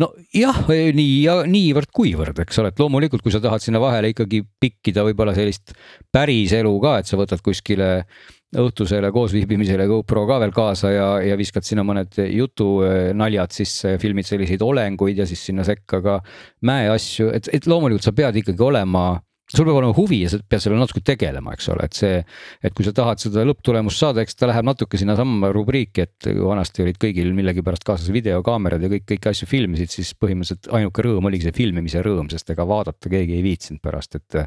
B: nojah, eh, nii ja niivõrd-kuivõrd, eks ole, et loomulikult, kui sa tahad sinna vahele ikkagi pikkida võib-olla sellist päris elu ka, et sa võtad kuskile õhtusele koosviibimisele GoPro ka veel kaasa ja, ja viskad sinna mõned jutunaljad sisse, filmid selliseid olenguid ja siis sinna sekka ka mäeasju, et, et loomulikult sa pead ikkagi olema sul peab olema huvi ja sa pead sellega natuke tegelema, eks ole, et see, et kui sa tahad seda lõpptulemust saada, eks ta läheb natuke sinnasamma rubriiki, et vanasti olid kõigil millegipärast kaasas videokaamerad ja kõik, kõiki asju filmisid, siis põhimõtteliselt ainuke rõõm oligi see filmimise rõõm, sest ega vaadata keegi ei viitsinud pärast, et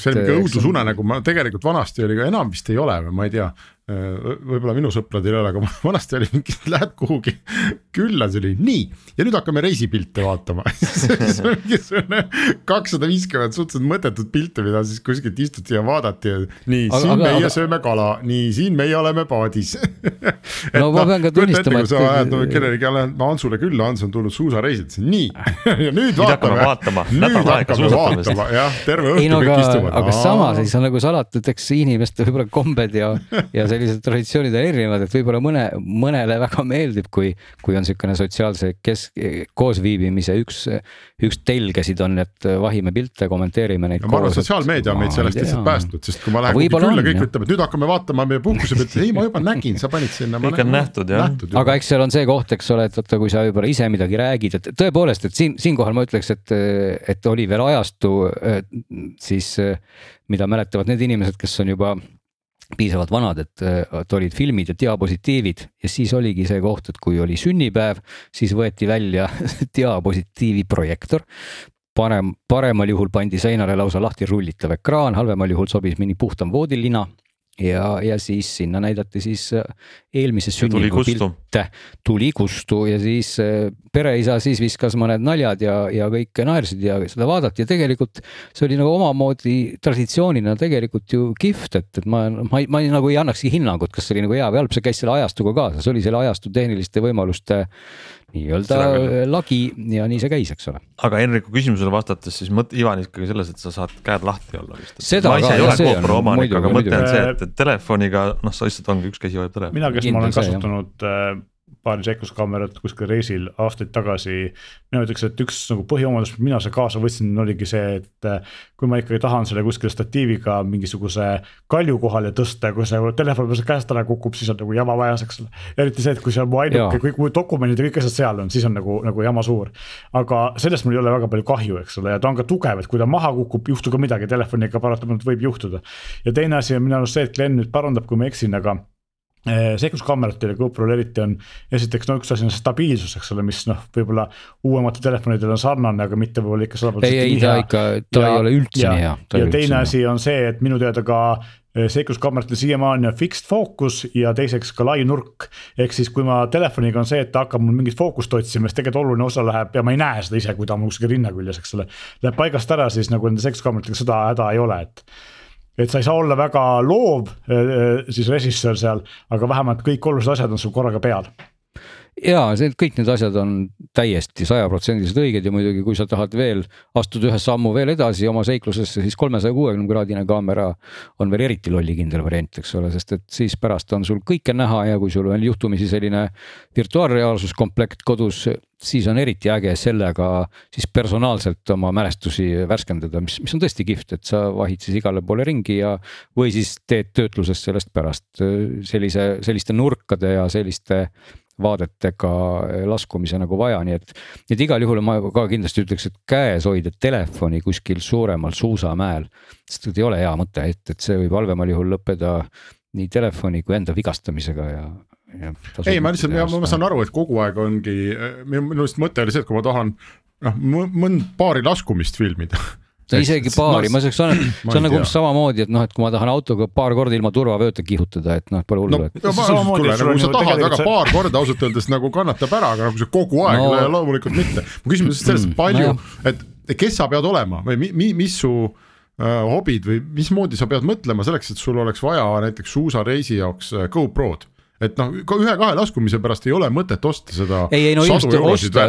C: see oli mingi õudusunenägu, ma tegelikult vanasti oli ka enam vist ei ole või ma ei tea, võib-olla minu sõpradel ei ole, aga vanasti oli mingi, lähed kuhugi külla, see oli nii ja nüüd hakkame reisipilte vaatama. Siis on mingisugune kakssada viiskümmend suhteliselt mõttetut pilti, mida siis kuskilt istuti ja vaadati ja nii, siin aga, meie aga... sööme kala, nii siin meie oleme paadis.
B: No ma pean ka tunnistama,
C: et. kui sa ajad no, kellelegi, lähen Hansule külla, Hans on tulnud suusareisilt, nii ja nüüd vaatame, nüüd hakkame vaatama, jah, terve õhtu kõik istuvad.
B: aga samas siis on nagu salata, et eks inimeste võib-olla kombed ja, ja see sellised traditsioonid on erinevad, et võib-olla mõne, mõnele väga meeldib, kui, kui on niisugune sotsiaalse kesk, koosviibimise üks, üks telgesid on, et vahime pilte, kommenteerime neid.
C: ma arvan, sotsiaalmeedia on meid sellest lihtsalt päästnud, sest kui ma lähen kuhugi külla, kõik ütlevad, nüüd hakkame vaatama meie puhkuse pilte, ei, ma juba nägin, sa panid sinna.
A: kõik on nähtud jah.
B: aga eks seal on see koht, eks ole, et vaata, kui sa võib-olla ise midagi räägid, et tõepoolest, et siin, siinkohal ma ütleks, et, et oli veel ajastu siis, mida mäletavad need inimesed, kes on juba piisavalt vanad, et, olid filmid ja diapositiivid ja siis oligi see koht, et kui oli sünnipäev, siis võeti välja diapositiivi projektor. parem, paremal juhul pandi seinale lausa lahti rullitav ekraan, halvemal juhul sobis mõni puhtam voodilina ja, ja siis sinna näidati siis äh, eelmise sünniku pilte, tuli kustu ja siis äh, pereisa siis viskas mõned naljad ja, ja kõik naersid ja seda vaadati. Ja tegelikult see oli nagu omamoodi traditsioonina tegelikult ju kihvt, et, et ma, ma, ma ei, nagu ei annakski hinnangut, kas see oli nagu hea või halb, see käis selle ajastuga kaasa, see oli selle ajastu tehniliste võimaluste nii-öelda lagi ja nii see käis, eks ole.
A: aga Henriku küsimusele vastates siis mõte, Ivan ikkagi selles, et sa saad käed lahti olla vist.
B: ma ise
A: ei ole GoPro omanik, aga mõte on see, et, telefoniga noh, sa lihtsalt ongi üks käsi hoiab telefoni.
D: mina, kes ma olen kasutanud äh, paari seikluskaamerat kuskil reisil aastaid tagasi. mina ütleks, et üks nagu põhiomadus, mina selle kaasa võtsin, oligi see, et äh, kui ma ikkagi tahan selle kuskile statiiviga mingisuguse kalju kohale tõsta kui see telefon peal käest ära kukub, siis on nagu jama vajas, eks ole. eriti see, et kui see on mu ainuke, kõik mu dokumendid ja kõik asjad seal on, siis on nagu, nagu jama suur. aga sellest mul ei ole väga palju kahju, eks ole, ja ta on ka tugev, et kui ta maha kukub, juhtu ka midagi, telefoniga paratamatult võib juhtuda. ja teine asi on minu arust see, et Glen nüüd parandab, kui ma eksin, aga seikluskaameratel ja GoPro'l eriti on esiteks no üks asi on see stabiilsus, eks ole, mis noh, võib-olla uuematel telefonidel on sarnane, aga mitte võib-olla ikka sada
B: protsenti ei, ei ta ikka, ta ja, ei ole üldse
D: ja,
B: nii hea.
D: ja teine asi on see, et minu teada ka eh, seikluskaameratel siiamaani on fixed focus ja teiseks ka lai nurk. ehk siis, kui ma telefoniga on see, et ta hakkab mul mingit fookust otsima, siis tegelikult oluline osa läheb ja ma ei näe seda ise, kui ta on mul kuskil rinna küljes, eks ole. Läheb paigast ära, siis nagu nende seikluskaameratega seda häda ei ole, et et sa ei saa olla väga loov äh, äh, siis režissöör seal, aga vähemalt kõik olulised asjad on sul korraga peal
B: ja see, kõik need asjad on täiesti sajaprotsendiliselt õiged ja muidugi, kui sa tahad veel astuda ühe sammu veel edasi oma seiklusesse, siis kolmesaja kuuekümne kraadine kaamera on veel eriti lollikindel variant, eks ole, sest et siis pärast on sul kõike näha ja kui sul on juhtumisi selline virtuaalreaalsuskomplekt kodus, siis on eriti äge sellega siis personaalselt oma mälestusi värskendada, mis, mis on tõesti kihvt, et sa vahid siis igale poole ringi ja. või siis teed töötluses sellest pärast sellise, selliste nurkade ja selliste vaadetega laskumise nagu vaja, nii et. et igal juhul ma ka kindlasti ütleks, et käes hoida telefoni kuskil suuremal suusamäel. sest et ei ole hea mõte, et, et see võib halvemal juhul lõppeda nii telefoni kui enda vigastamisega ja
C: ei, ma lihtsalt, ma, ma saan aru, et kogu aeg ongi, minu meelest mõte oli see, et kui ma tahan noh, mõnd paari laskumist filmida
B: no isegi paari, ma saaks, see on nagu umbes samamoodi, et noh, et kui ma tahan autoga paar korda ilma turvavööta kihutada, et noh, et pole hullu
C: no,. no kuule, nagu sa tahad väga see... paar korda ausalt öeldes nagu kannatab ära, aga nagu see kogu aeg no... loomulikult mitte. mu küsimus on selles, palju no,, et kes sa pead olema või mi, mi, mis su äh, hobid või mismoodi sa pead mõtlema selleks, et sul oleks vaja näiteks suusareisi jaoks äh, GoPro'd et noh, ühe-kahe laskumise pärast ei ole mõtet osta seda.
B: ei, ei no just osta,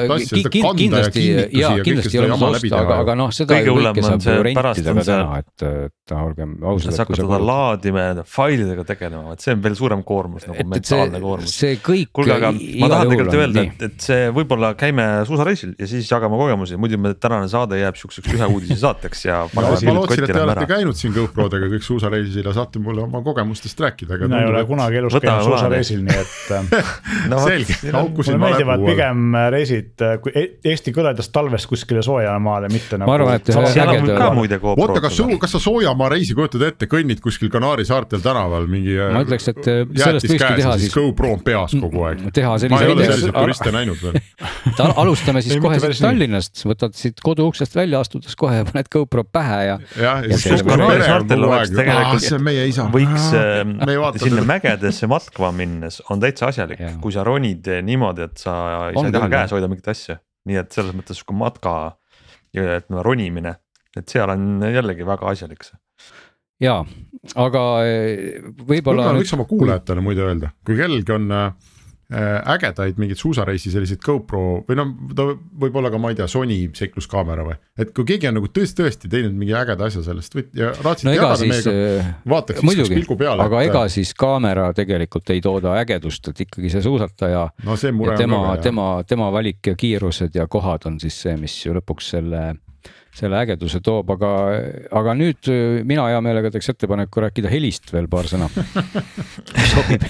B: kindlasti ja kindlasti ei ole mõtet osta, aga, aga noh, seda
A: kõige hullem on see pärast on see,
B: et, et olgem ausad.
A: sa hakkad seda laadima ja failidega tegelema, et see on veel suurem koormus nagu mentaalne koormus.
B: see kõik.
A: kuulge, aga ma tahan tegelikult öelda, et, et see võib-olla käime suusareisil ja siis jagame kogemusi, muidu me tänane saade jääb siukseks ühe uudise saateks ja.
C: ma lootsin, et te olete käinud siin GoPro-dega kõik suusareisil ja saate mulle oma kogemustest rääkida.
D: mina ei ole kunagi elus käinud suusareisil reisil, nii et
C: äh, no,. selge,
D: mulle meeldivad pigem äh, reisid äh, e-, Eesti kõledast talvest kuskile soojamaale, mitte nagu.
B: ma arvan, et
A: on ka muide GoPro.
C: oota, kas su, kas sa soojamaa reisi kujutad ette, kõnnid kuskil Kanaari saartel tänaval mingi.
B: ma ütleks, et sellest võikski teha
C: siis. GoPro on peas kogu aeg.
B: teha
C: sellise. ma ei ole selliseid turiste näinud veel.
B: alustame siis kohe siit Tallinnast, võtad siit kodu uksest välja astudes kohe paned GoPro pähe ja.
C: jah, ja siis Kanaari saartel oleks tegelikult. see on meie isa.
A: võiks sinna mägedesse matkama minnes on täitsa asjalik, kui sa ronid niimoodi, et sa ei saa taha käes hoida mingit asja. nii et selles mõttes sihuke matka ja et no ronimine, et seal on jällegi väga asjalik see.
B: ja, aga eh, võib-olla.
C: võiks oma kuulajatele muide öelda, kui kellelgi on Äh, ägedaid mingeid suusareisi selliseid GoPro või noh, ta võib olla ka, ma ei tea, Sony seikluskaamera või. et kui keegi on nagu tõesti, tõesti teinud mingi ägeda asja sellest või ja raatsite no jagada meiega, äh, vaataks
B: muidugi, pilgu peale. aga et... ega siis kaamera tegelikult ei tooda ägedust, et ikkagi see suusataja
C: no,.
B: Tema, tema, tema valik ja kiirused ja kohad on siis see, mis ju lõpuks selle selle ägeduse toob, aga, aga nüüd äh, mina hea meelega teeks ettepaneku rääkida helist veel paar sõna.
A: Sobib.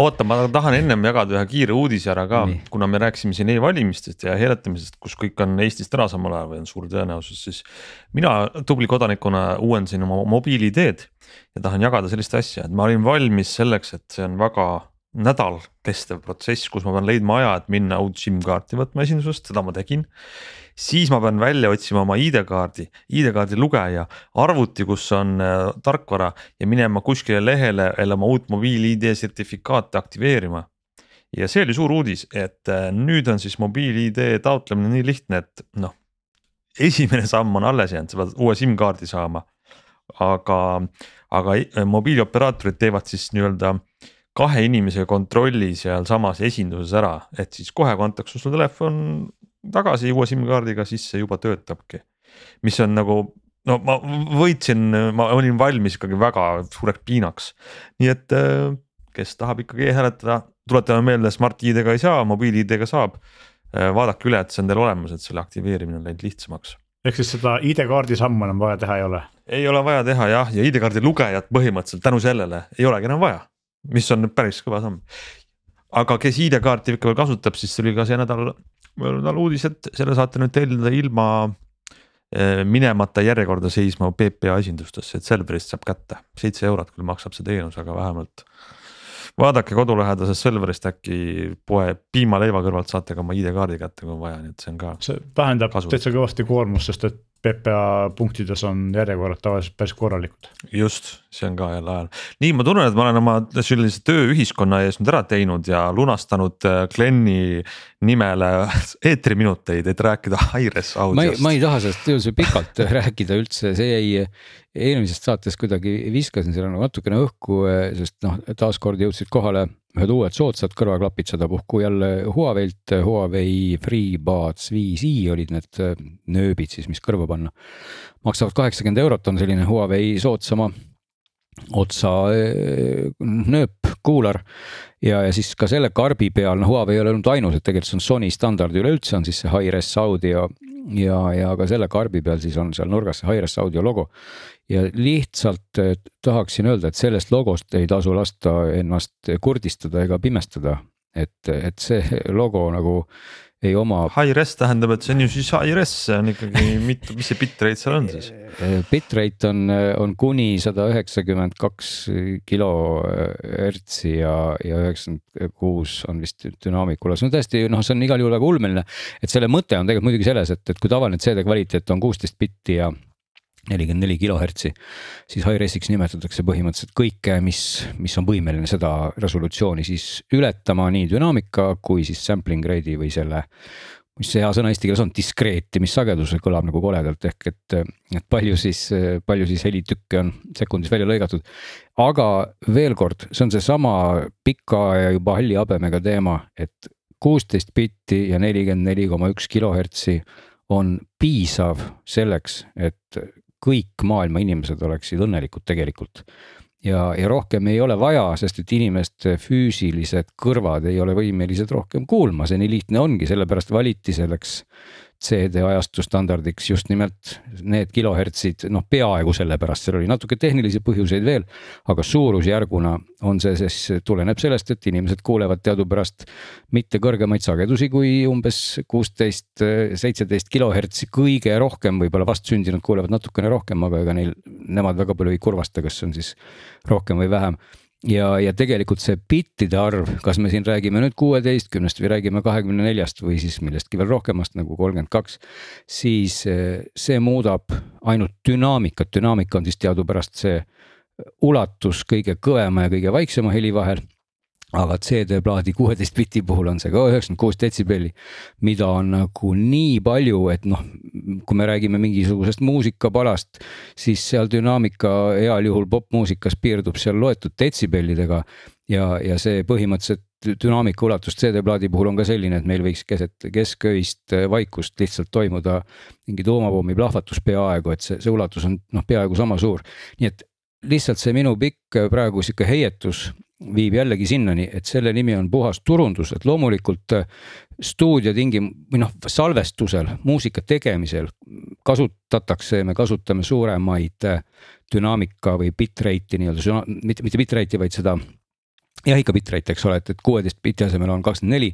A: Oota, ma tahan ennem jagada ühe kiire uudise ära ka, kuna me rääkisime siin e-valimistest ja hääletamisest, kus kõik on Eestist ära samal ajal või on suur tõenäosus, siis. mina tubli kodanikuna uuendasin oma mobiil-ID-d ja tahan jagada sellist asja, et ma olin valmis selleks, et see on väga nädal kestev protsess, kus ma pean leidma aja, et minna uut SIM-kaarti võtma esindusest, seda ma tegin siis ma pean välja otsima oma ID-kaardi, ID-kaardi lugeja, arvuti, kus on äh, tarkvara ja minema kuskile lehele jälle oma uut mobiil-ID sertifikaati aktiveerima. ja see oli suur uudis, et äh, nüüd on siis mobiil-ID taotlemine nii lihtne, et noh, esimene samm on alles jäänud, sa pead uue SIM-kaardi saama. aga, aga äh, mobiilioperaatorid teevad siis nii-öelda kahe inimese kontrolli sealsamas esinduses ära, et siis kohe kantakse sul telefon tagasi uue SIM-kaardiga, siis see juba töötabki. mis on nagu no ma võitsin, ma olin valmis ikkagi väga suureks piinaks. nii et äh, kes tahab ikkagi e-hääletada, tuletame meelde, Smart ID-ga ei saa, mobiil-ID-ga saab. Äh, vaadake üle, et see on teil olemas, et selle aktiveerimine on läinud lihtsamaks.
D: ehk siis seda ID-kaardi sammu enam vaja teha ei ole?
A: ei ole vaja teha jah, ja ID-kaardi lugejat põhimõtteliselt tänu sellele ei olegi enam vaja, mis on päris kõva samm. aga kes ID-kaarti ikka veel kasutab, siis tuli ka see nädal tal uudis, et selle saate nüüd tellida ilma eh, minemata järjekorda seisma PPA esindustesse, et Selverist saab kätte, seitse eurot küll maksab see teenus, aga vähemalt vaadake kodulähedasest Selverist äkki poe piimaleiva kõrvalt saate ka oma ID-kaardi kätte, kui on vaja, nii et see on ka.
D: see vähendab täitsa kõvasti koormust, sest et PPA punktides on järjekorrad tavaliselt päris korralikud.
A: just, see on ka jälle ajal. nii, ma tunnen, et ma olen oma sellise töö ühiskonna ees nüüd ära teinud ja lunastanud äh, Glenni nimele eetriminuteid, et rääkida
B: ei,
A: audiost.
B: ma ei taha sellest üldse pikalt rääkida üldse, see jäi eelmisest saates kuidagi viskasin selle nagu natukene õhku, sest noh, taaskord jõudsid kohale ühed uued soodsad kõrvaklapid sedapuhku jälle Huawei'lt, Huawei FreeBuds 5i olid need äh, nööbid siis, mis kõrva panna. maksavad kaheksakümmend eurot, on selline Huawei soodsama otsa äh, nööp, kuular ja, ja siis ka selle karbi peal, noh Huawei ei ole olnud ainus, et tegelikult see on Sony standard üleüldse on siis see Hi-Res audio ja, ja ka selle karbi peal siis on seal nurgas see Hi-Res audio logo. ja lihtsalt eh, tahaksin öelda, et sellest logost ei tasu lasta ennast kurdistada ega pimestada, et, et see logo nagu ei oma
A: Hi-Res tähendab, et see on ju siis Hi-Res, see on ikkagi mitu, mis see bitrate seal on siis?
B: Bitrate on, on kuni sada üheksakümmend kaks kilohertsi ja, ja üheksakümmend kuus on vist dünaamikule, see on tõesti noh, see on igal juhul väga ulmeline. et selle mõte on tegelikult muidugi selles, et, et kui tavaline CD kvaliteet on kuusteist bitti ja nelikümmend neli kilohertsi, siis Hi-Resiks nimetatakse põhimõtteliselt kõike, mis, mis on võimeline seda resolutsiooni siis ületama nii dünaamika kui siis sampling rate'i või selle. mis see hea sõna eesti keeles on, diskreetimis-sagedus kõlab nagu koledalt ehk et, et palju siis, palju siis helitükke on sekundis välja lõigatud. aga veel kord, see on seesama pika ja juba halli habemega teema, et kuusteist bitti ja nelikümmend neli koma üks kilohertsi on piisav selleks, et kõik maailma inimesed oleksid õnnelikud tegelikult. ja, ja rohkem ei ole vaja, sest et inimeste füüsilised kõrvad ei ole võimelised rohkem kuulma, see nii lihtne ongi, sellepärast valiti selleks CD ajastu standardiks just nimelt need kilohertsid, noh, peaaegu sellepärast, seal oli natuke tehnilisi põhjuseid veel. aga suurusjärguna on see siis, tuleneb sellest, et inimesed kuulevad teadupärast mitte kõrgemaid sagedusi kui umbes kuusteist, seitseteist kilohertsi, kõige rohkem võib-olla vastsündinud kuulevad natukene rohkem, aga ega neil, nemad väga palju ei kurvasta, kas on siis rohkem või vähem ja, ja tegelikult see bittide arv, kas me siin räägime nüüd kuueteistkümnest või räägime kahekümne neljast või siis millestki veel rohkemast nagu kolmkümmend kaks. siis eh, see muudab ainult dünaamikat, dünaamika on siis teadupärast see ulatus kõige kõvema ja kõige vaiksema heli vahel aga CD-plaadi kuueteist biti puhul on see ka üheksakümmend kuus detsibelli, mida on nagu nii palju, et noh, kui me räägime mingisugusest muusikapalast, siis seal dünaamika heal juhul popmuusikas piirdub seal loetud detsibellidega ja, ja see põhimõtteliselt dünaamika ulatus CD-plaadi puhul on ka selline, et meil võiks keset kesköist vaikust lihtsalt toimuda mingi tuumapommi plahvatus peaaegu, et see, see ulatus on noh, peaaegu sama suur. nii et lihtsalt see minu pikk praegu sihuke heietus viib jällegi sinnani, et selle nimi on puhas turundus, et loomulikult äh, stuudio tingim- või noh, salvestusel, muusika tegemisel kasutatakse, me kasutame suuremaid äh, dünaamika või bitrate'i nii-öelda, mitte, mitte bitrate'i, vaid seda jah, ikka bitrate, eks ole, et, et kuueteist biti asemel on kakskümmend neli.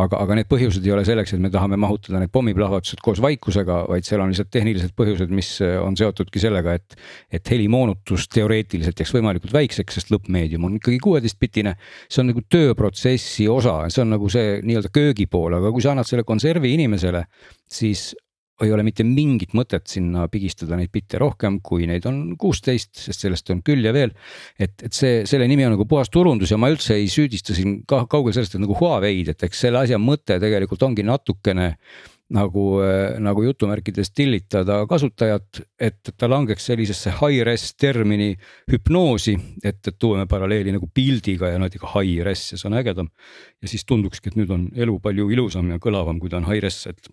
B: aga, aga need põhjused ei ole selleks, et me tahame mahutada need pommiplahvatused koos vaikusega, vaid seal on lihtsalt tehnilised põhjused, mis on seotudki sellega, et. et helimoonutus teoreetiliselt jääks võimalikult väikseks, sest lõppmeedium on ikkagi kuueteistbitine. see on nagu tööprotsessi osa, see on nagu see nii-öelda köögipool, aga kui sa annad selle konservi inimesele, siis ei ole mitte mingit mõtet sinna pigistada neid bitte rohkem, kui neid on kuusteist, sest sellest on küll ja veel. et, et see, selle nimi on nagu puhas turundus ja ma üldse ei süüdista siin ka kaugel sellest, et nagu Huawei'd, et eks selle asja mõte tegelikult ongi natukene nagu, nagu jutumärkides tillitada kasutajat, et ta langeks sellisesse high-res termini hüpnoosi, et, et toome paralleeli nagu pildiga ja ikka high-res ja see on ägedam. ja siis tundukski, et nüüd on elu palju ilusam ja kõlavam, kui ta on high-res, et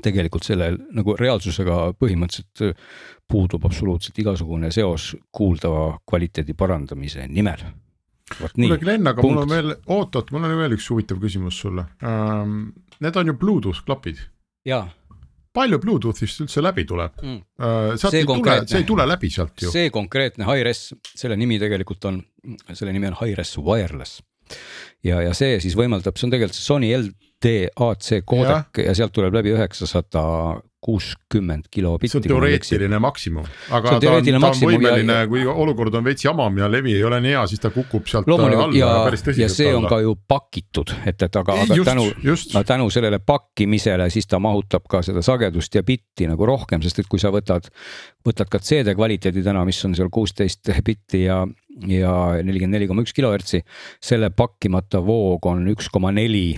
B: tegelikult sellel nagu reaalsusega põhimõtteliselt äh, puudub absoluutselt igasugune seos kuuldava kvaliteedi parandamise nimel.
C: kuule Glen, aga punkt. mul on veel, oot-oot, mul on veel üks huvitav küsimus sulle ähm,. Need on ju Bluetooth klapid.
B: jaa
C: palju Bluetoothist üldse läbi tuleb mm.? Uh, sealt ei tule, see ei tule läbi sealt ju.
B: see konkreetne Hi-Res, selle nimi tegelikult on, selle nimi on Hi-Res Wireless. ja, ja see siis võimaldab, see on tegelikult see Sony L DAC koodek ja sealt tuleb läbi üheksasada kuuskümmend kilobitti.
C: see on teoreetiline maksimum, aga
B: See on
C: ta on, ta on
B: ja-
C: võimeline
B: ja-,
C: kui olukord on veits jamam ja levi ei ole nii hea, siis ta kukub sealt alla
B: loomulikult ja,
C: ja päris
B: ja
C: tõsiselt
B: see on
C: alla.
B: ka ju pakitud, et, et aga, aga
C: just
B: tänu, no tänu sellele pakkimisele, siis ta mahutab ka seda sagedust ja bitti nagu rohkem, sest et kui sa võtad, võtad ka CD kvaliteedi täna, mis on seal kuusteist bitti ja, ja nelikümmend neli koma üks kilohertsi, selle pakkimata voog on üks koma neli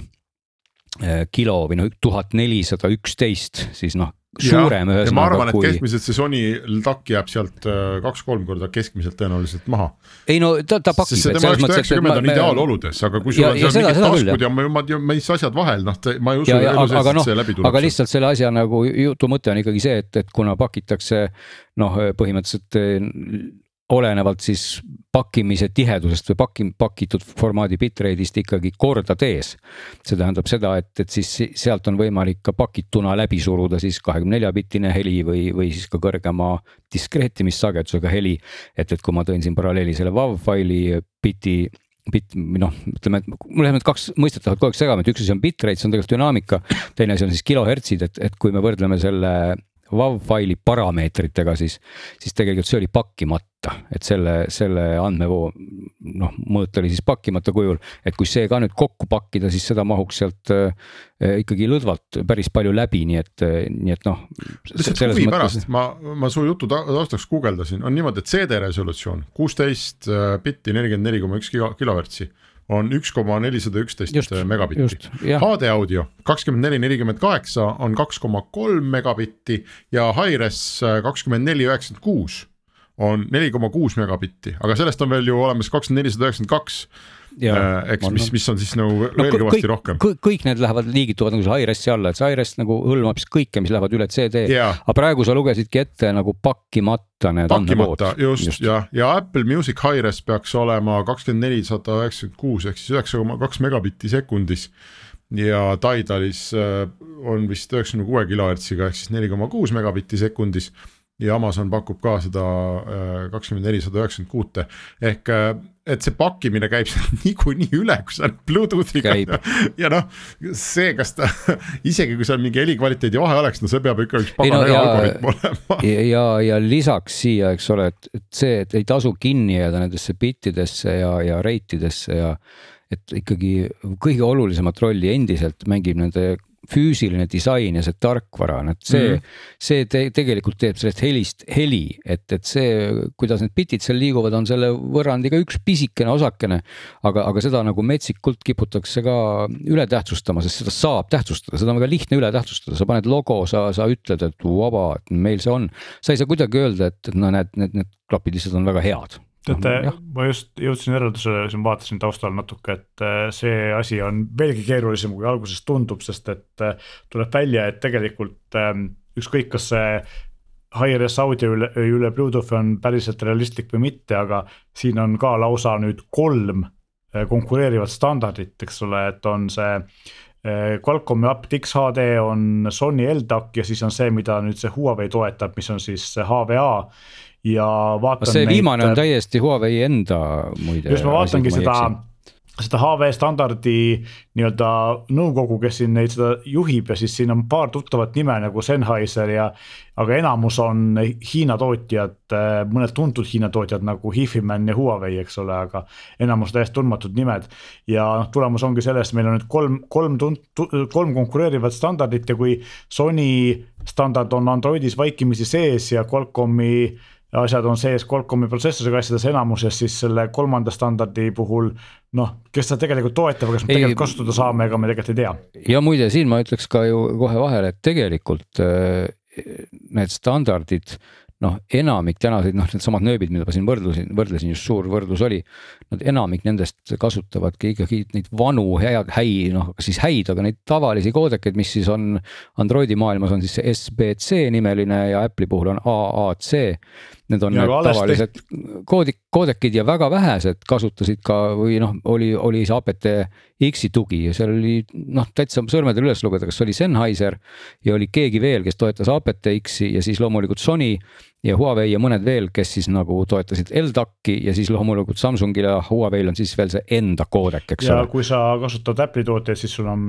B: kilo või noh, tuhat nelisada üksteist, siis noh, suurem
C: ja ma arvan,
B: ühesõnaga
C: et
B: kui.
C: keskmiselt see Sony takk jääb sealt äh, kaks-kolm korda keskmiselt tõenäoliselt maha.
B: ei no ta, ta pakib.
C: sest see tema üheksasada üheksakümmend on ideaaloludes, aga kui sul
B: Ja-
C: on seal
B: seda-
C: mingid
B: seda
C: taskud ja ei tea, mis asjad vahel, noh, ma ei usu elu
B: aga,
C: sees, et
B: noh
C: see läbi, tuleb.
B: aga lihtsalt selle asja nagu jutu mõte on ikkagi see, et, et kuna pakitakse noh, põhimõtteliselt olenevalt siis pakkimise tihedusest või paki, pakitud formaadi bitrate'ist ikkagi kordades. see tähendab seda, et, et siis si- sealt on võimalik ka pakituna läbi suruda siis kahekümne nelja bitine heli või, või siis ka kõrgema diskreetimissagedusega heli. et, et kui ma tõin siin paralleeli selle WAV faili biti bit, noh, ütleme, et mul lähevad kaks mõistet lähevad kogu aeg segamini, et üks asi on bitrate, see on tegelikult dünaamika, teine asi on siis kilohertsid, et, et kui me võrdleme selle WAV faili parameetritega, siis, siis tegelikult see oli pakkimata, et selle, selle andmevoo noh, mõõt oli siis pakkimata kujul, et kui see ka nüüd kokku pakkida, siis seda mahuks sealt äh, ikkagi lõdvalt päris palju läbi, nii et, nii et noh.
C: lihtsalt huvi pärast, ma, ma su jutu ta- taustaks guugeldasin, on niimoodi, et CD resolutsioon kuusteist äh, bitti, nelikümmend neli koma üks kilohertsi on üks koma nelisada üksteist
B: just,
C: megabitti. HD audio kakskümmend neli, nelikümmend kaheksa on kaks koma kolm megabitti ja Hi-Res kakskümmend neli, üheksakümmend kuus on neli koma kuus megabitti, aga sellest on veel ju olemas kakskümmend nelisada üheksakümmend kaks, eks, mis, mis on siis nagu veel
B: kõ-
C: kõvasti
B: kõik-
C: rohkem.
B: kõik, need lähevad, liigituvad nagu see Hi-Resi alla, et see Hi-Res nagu hõlmab siis kõike, mis lähevad üle CD.
C: jaa,
B: aga praegu sa lugesidki ette nagu pakkimata need
C: pakkimata just, just. ja, ja Apple Music Hi-Res peaks olema kakskümmend neli, sada üheksakümmend kuus ehk siis üheksa koma kaks megabitti sekundis. ja Tidalis äh, on vist üheksakümne kuue kilohertsiga ehk siis neli koma kuus megabitti sekundis ja Amazon pakub ka seda äh, kakskümmend neli, sada üheksakümmend kuute ehk äh, et see pakkimine käib sealt niikuinii üle, kui sa oled Bluetoothiga
B: Käib.
C: ja noh, see, kas ta isegi kui seal mingi helikvaliteedi vahe oleks, no see peab ikka üks
B: no
C: pagana hea
B: ja-
C: algoritm olema.
B: ja, ja, ja lisaks siia, eks ole, et, et see, et ei tasu kinni jääda nendesse bittidesse ja, ja rate idesse ja et ikkagi kõige olulisemat rolli endiselt mängib nende füüsiline disain ja see tarkvara, et see mm. -hmm. see te, tegelikult teeb sellest helist heli, et, et see, kuidas need bitid seal liiguvad, on selle võrrandiga üks pisikene osakene. aga, aga seda nagu metsikult kiputakse ka üle tähtsustama, sest seda saab tähtsustada, seda on väga lihtne üle tähtsustada, sa paned logo, sa, sa ütled, et vaba, et meil see on. sa ei saa kuidagi öelda, et, et no näed, need, need klapid lihtsalt on väga head.
D: Teate ma just jõudsin järeldusele, siin vaatasin taustal natuke, et äh, see asi on veelgi keerulisem, kui alguses tundub, sest et äh, tuleb välja, et tegelikult ähm, ükskõik, kas see Hi-Res audio üle, üle Bluetoothi on päriselt realistlik või mitte, aga siin on ka lausa nüüd kolm äh, konkureerivat standardit, eks ole, et on see Qualcomm'i aptX HD on Sony LDAC ja siis on see, mida nüüd see Huawei toetab, mis on siis HVA ja vaatan
B: see
D: neid-
B: viimane on täiesti Huawei enda muide.
D: just ma vaatangi seda, seda HV standardi nii-öelda nõukogu, kes siin neid seda juhib ja siis siin on paar tuttavat nime nagu Sennheiser ja. aga enamus on Hiina tootjad, mõned tuntud Hiina tootjad nagu Hifiman ja Huawei, eks ole, aga enamus täiesti tundmatud nimed. ja noh, tulemus ongi selles, meil on nüüd kolm, kolm tunt-, kolm konkureerivat standardit ja kui Sony standard on Androidis vaikimisi sees ja Qualcomm'i asjad on sees Qualcomm'i protsessoriga asjades enamuses, siis selle kolmanda standardi puhul noh, kes seda tegelikult toetab, kas me
B: Ei,
D: tegelikult kasutada saame, ega me tegelikult ei tea.
B: ja muide, siin ma ütleks ka ju kohe vahele, et tegelikult äh, need standardid, noh, enamik tänaseid, noh, needsamad nööbid, mida ma siin võrdlusin, võrdlesin, just suur võrdlus oli. Nad enamik nendest kasutavadki ikkagi neid vanu head, häi, noh, siis häid, aga neid tavalisi koodekeid, mis siis on Androidi maailmas on siis see SBC nimeline ja Apple'i puhul on AAC. Need on
D: Ja
B: need tavalised koodi-, koodekid ja väga vähesed kasutasid ka või noh, oli, oli see APT-X-i tugi ja seal oli noh, täitsa sõrmedel üles lugeda, kas oli Sennheiser ja oli keegi veel, kes toetas APT-X-i ja siis loomulikult Sony ja Huawei ja mõned veel, kes siis nagu toetasid LDAC-i ja siis loomulikult Samsungil ja Huawei'l on siis veel see enda koodek, eks
D: ja
B: ole.
D: kui sa kasutad Apple'i tooteid, siis sul on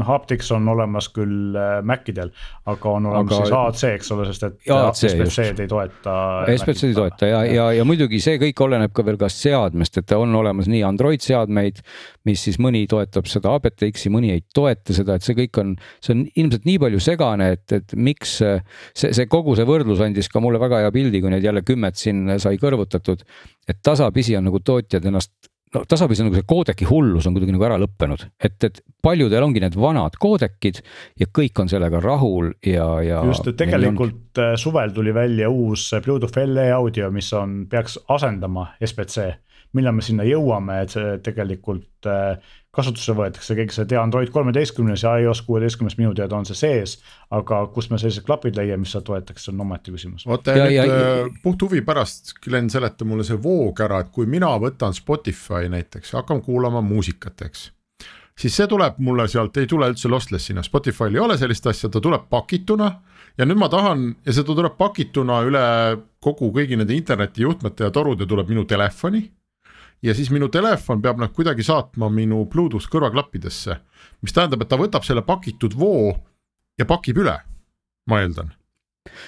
D: noh, aptX on olemas küll äh, Macidel, aga on olemas
B: Aga-
D: siis AAC, eks ole, sest et SPC-d ei toeta.
B: SPC ei toeta ja, ja, ja muidugi see kõik oleneb ka veel ka seadmest, et on olemas nii Android seadmeid, mis siis mõni toetab seda aptX-i, mõni ei toeta seda, et see kõik on, see on ilmselt nii palju segane, et, et miks äh, see, see kogu see võrdlus andis ka mulle väga hea pildi, kui neid jälle kümmet siin sai kõrvutatud. et tasapisi on nagu tootjad ennast no tasapisi on nagu see koodeki hullus on kuidagi nagu ära lõppenud, et, et paljudel ongi need vanad koodekid ja kõik on sellega rahul ja, ja.
D: just, et tegelikult äh, suvel tuli välja uus Bluetooth LE audio, mis on, peaks asendama SBC. Millal me sinna jõuame, et see tegelikult äh, kasutusse võetakse, keegi sa ei tea, Android kolmeteistkümnes ja iOS kuueteistkümnes minu teada on see sees. aga kust me sellised klapid leiame, mis seda toetaks, see on omaette küsimus.
C: oota
B: Ja-
C: nüüd
B: ja-
C: ja, puht huvi pärast, Glen, seleta mulle see voog ära, et kui mina võtan Spotify näiteks, hakkan kuulama muusikat, eks. siis see tuleb mulle sealt, ei tule üldse lossless'ina, Spotify'l ei ole sellist asja, ta tuleb pakituna. ja nüüd ma tahan ja see tuleb pakituna üle kogu kõigi nende internetijuhtmete ja torude tuleb minu telefoni ja siis minu telefon peab nad kuidagi saatma minu Bluetooth kõrvaklappidesse, mis tähendab, et ta võtab selle pakitud voo ja pakib üle, ma eeldan.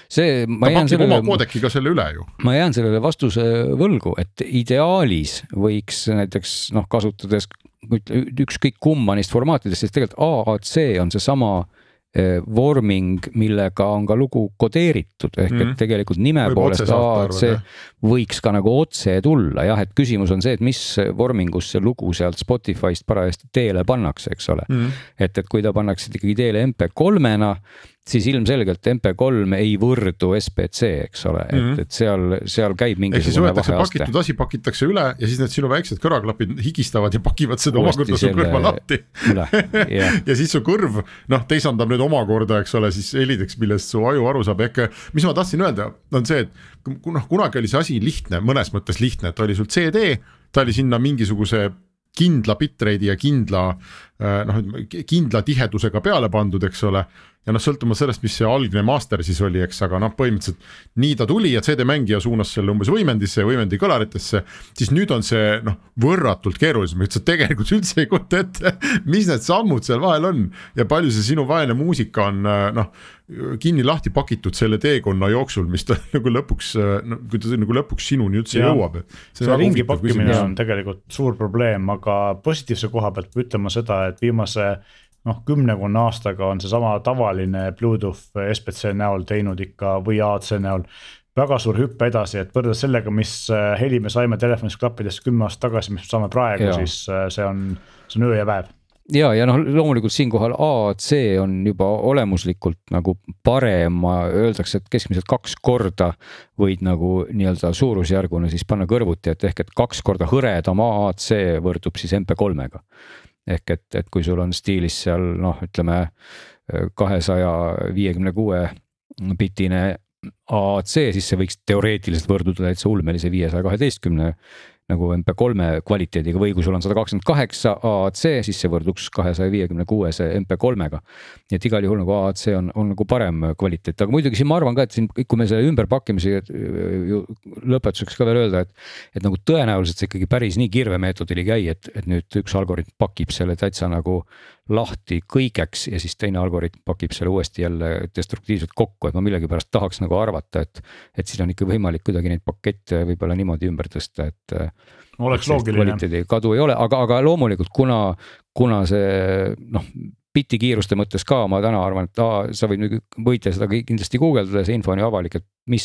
B: see, ma jään
C: pakib oma
B: sellele,
C: koodekiga selle üle ju.
B: ma jään sellele vastuse võlgu, et ideaalis võiks näiteks noh, kasutades ükskõik kumma neist formaatidest, siis tegelikult AAC on seesama eh, vorming, millega on ka lugu kodeeritud, ehk
C: Mhm.
B: et tegelikult nime
C: Võib
B: poolest
C: arvad,
B: võiks ka nagu otse tulla jah, et küsimus on see, et mis vormingus see lugu sealt Spotify'st parajasti teele pannakse, eks ole
C: Mm.
B: et, et kui ta pannakse ikkagi teele MP3-na, siis ilmselgelt MP3 ei võrdu SBC, eks ole, et
C: Mhm.
B: mm, -hmm. et seal, seal käib mingisugune vaheaste.
C: pakitud asi, pakitakse üle ja siis need sinu väiksed kõrvaklapid higistavad ja pakivad seda
B: Uuesti
C: omakorda su kõrva lahti
B: üle, jah.
C: ja siis su kõrv noh, teisandab nüüd omakorda, eks ole, siis helideks, millest su aju aru saab, ehk mis ma tahtsin öelda, on see, et noh, kunagi oli see asi lihtne, mõnes mõttes lihtne, et oli sul CD, ta oli sinna mingisuguse kindla bitrate'i ja kindla äh, noh, kindla tihedusega peale pandud, eks ole. Ja noh, sõltumata sellest, mis see algne master siis oli, eks, aga noh, põhimõtteliselt nii ta tuli ja CD-mängija suunas selle umbes võimendisse ja võimendi kõlaritesse. siis nüüd on see noh, võrratult keerulisem, et sa tegelikult üldse ei kujuta ette, mis need sammud seal vahel on ja palju see sinu vaene muusika on noh kinni-lahti pakitud selle teekonna jooksul, mis ta nagu lõpuks, no kui ta nagu lõpuks sinuni üldse
D: Jah.
C: jõuab.
D: see ringi pakkimine on tegelikult suur probleem, aga positiivse koha pealt peab ütlema seda, et viimase noh, kümnekonna aastaga on seesama tavaline Bluetooth SBC näol teinud ikka või AAC näol väga suur hüpe edasi, et võrreldes sellega, mis äh, heli me saime telefonist klappidest kümme aastat tagasi, mis me saame praegu, siis äh, see on, see on öö ja päev
B: ja, ja noh, loomulikult siinkohal AAC on juba olemuslikult nagu parem, öeldakse, et keskmiselt kaks korda võid nagu nii-öelda suurusjärguna siis panna kõrvuti, et ehk et kaks korda hõredam AAC võrdub siis MP3-ga. Ehk et, et kui sul on stiilis seal noh, ütleme kahesaja viiekümne kuue bitine AAC, siis see võiks teoreetiliselt võrduda täitsa ulmelise viiesaja kaheteistkümne nagu MP3 kvaliteediga või kui sul on sada kakskümmend kaheksa AAC, siis see võrduks kahesaja viiekümne kuuese MP3-ga. nii et igal juhul nagu AAC on, on nagu parem kvaliteet, aga muidugi siin ma arvan ka, et siin, kui me selle ümberpakkimise ju lõpetuseks ka veel öelda, et. et nagu tõenäoliselt see ikkagi päris nii kirvemeetodil ei käi, et, et nüüd üks algoritm pakib selle täitsa nagu lahti kõigeks ja siis teine algoritm pakib selle uuesti jälle destruktiivselt kokku, et ma millegipärast tahaks nagu arvata, et. et siin on ikka võimalik kuidagi neid pakette võib-olla niimoodi ümber tõsta, et
D: oleks loogiline.
B: kvaliteedi kadu ei ole, aga, aga loomulikult kuna, kuna see noh, biti kiiruste mõttes ka ma täna arvan, et aa, sa võid võite seda kindlasti guugeldada, see info on ju avalik, et mis,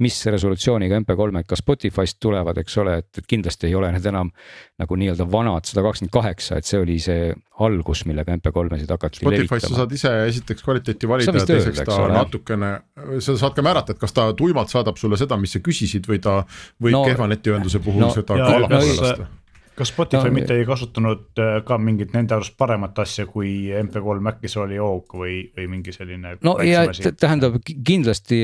B: mis resolutsiooniga MP3-d ka Spotify'st tulevad, eks ole, et, et kindlasti ei ole need enam nagu nii-öelda vanad sada kakskümmend kaheksa, et see oli see algus, millega MP3-sid hakati
C: Spotify's sa saad ise esiteks kvaliteeti valida ja teiseks
B: eks
C: ta
B: ole.
C: natukene, sa saad ka määrata, et kas ta tuimalt saadab sulle seda, mis sa küsisid või ta võib
B: No-
C: no, kehva netiühenduse puhul
B: no-
C: no, seda ka allapoole
D: kas-
C: lasta.
D: Kas Spotify
B: No,
D: mitte ei kasutanud äh, ka mingit nende arust paremat asja, kui MP3 Macis oli Oak või, või mingi selline.
B: no ja tähendab ki- kindlasti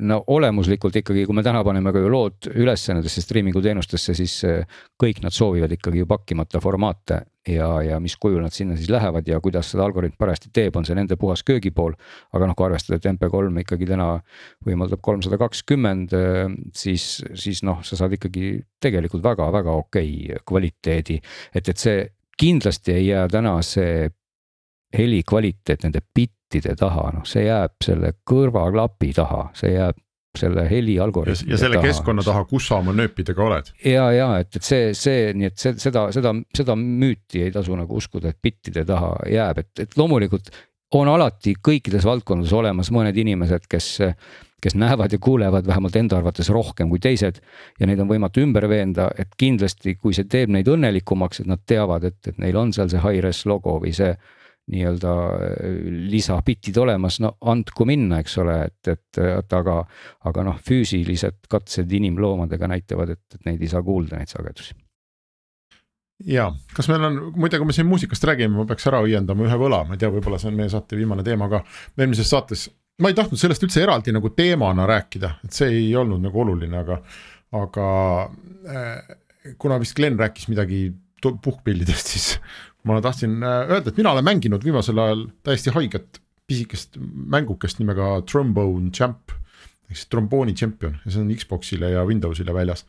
B: no olemuslikult ikkagi, kui me täna paneme ka ju lood üles nendesse striimingu teenustesse, siis eh, kõik nad soovivad ikkagi ju pakkimata formaate. Ja, ja mis kujul nad sinna siis lähevad ja kuidas seda algoritm parajasti teeb, on see nende puhas köögipool. aga noh, kui arvestada, et MP3 ikkagi täna võimaldab kolmsada kakskümmend, siis, siis noh, sa saad ikkagi tegelikult väga-väga okei kvaliteedi. et, et see kindlasti ei jää täna see heli kvaliteet nende bittide taha, noh, see jääb selle kõrvaklapi taha, see jääb selle heli
C: ja,
B: algoritmi
C: ja selle keskkonna taha, kus sa oma nööpidega oled.
B: ja, ja et, et see, see, nii et see, seda, seda, seda müüti ei tasu nagu uskuda, et bittide taha jääb, et, et loomulikult on alati kõikides valdkondades olemas mõned inimesed, kes, kes näevad ja kuulevad vähemalt enda arvates rohkem kui teised. ja neid on võimatu ümber veenda, et kindlasti, kui see teeb neid õnnelikumaks, et nad teavad, et, et neil on seal see high-res logo või see nii-öelda äh, lisabitid olemas, no andku minna, eks ole, et, et, et aga, aga noh, füüsilised katsed inimloomadega näitavad, et, et neid ei saa kuulda, neid sagedusi.
C: Ja kas meil on, muide, kui me siin muusikast räägime, ma peaks ära õiendama ühe võla, ma ei tea, võib-olla see on meie saate viimane teema ka. eelmises saates, ma ei tahtnud sellest üldse eraldi nagu teemana rääkida, et see ei olnud nagu oluline, aga, aga äh, kuna vist Glen rääkis midagi puhkpillidest, siis ma tahtsin äh, öelda, et mina olen mänginud viimasel ajal täiesti haiget pisikest mängukest nimega Trombone Champ. Ehk siis trombooni tšempion. Ja see on Xbox'ile ja Windows'ile väljas.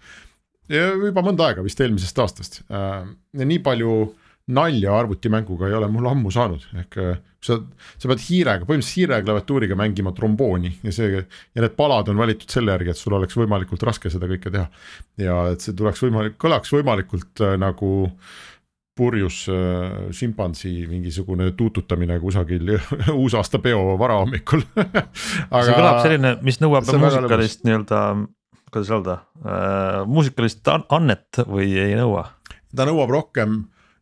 C: Juba mõnda aega, vist eelmisest aastast. Äh, ja nii palju nalja arvutimänguga ei ole mul ammu saanud, ehk äh, sa, sa pead hiirega, põhimõtteliselt hiire klaviatuuriga mängima trombooni ja see ja need palad on valitud selle järgi, et sul oleks võimalikult raske seda kõike teha. ja et see tuleks võimalik, kõlaks võimalikult äh, nagu purjus äh, šimpansi mingisugune tuututamine kusagil uusaastapeo varahommikul
A: see kõlab selline, mis nõuab muusikalist nii-öelda kuidas öelda äh,, muusikalist annet või ei nõua?
C: ta nõuab rohkem,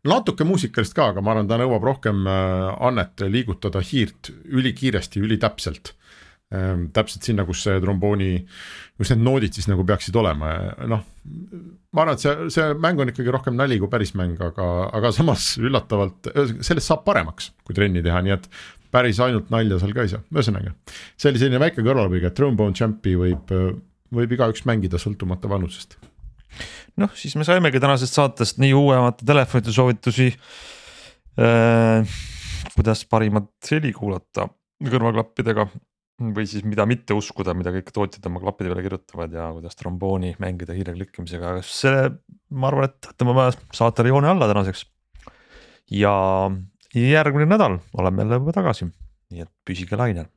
C: natuke muusikalist ka, aga ma arvan, ta nõuab rohkem äh, annet liigutada hiirt ülikiiresti, ülitäpselt ähm,. täpselt sinna, kus see trombooni, kus need noodid siis nagu peaksid olema, noh. ma arvan, et see, see mäng on ikkagi rohkem nali kui päris mäng, aga, aga samas üllatavalt, sellest saab paremaks, kui trenni teha, nii et päris ainult nalja seal ka ei saa, ühesõnaga. see oli selline väike kõrvalpõige, Trombone Champi võib võib igaüks mängida, sõltumata vanusest.
A: noh, siis me saimegi tänasest saatest nii uuemate telefonide soovitusi äh,. kuidas parimat heli kuulata kõrvaklappidega või siis mida mitte uskuda, mida kõik tootjad oma klappide peale kirjutavad ja kuidas trombooni mängida hiire klikkimisega, see, ma arvan, et tõmbame saatele joone alla tänaseks. ja järgmine nädal oleme jälle juba tagasi, nii et püsige lainel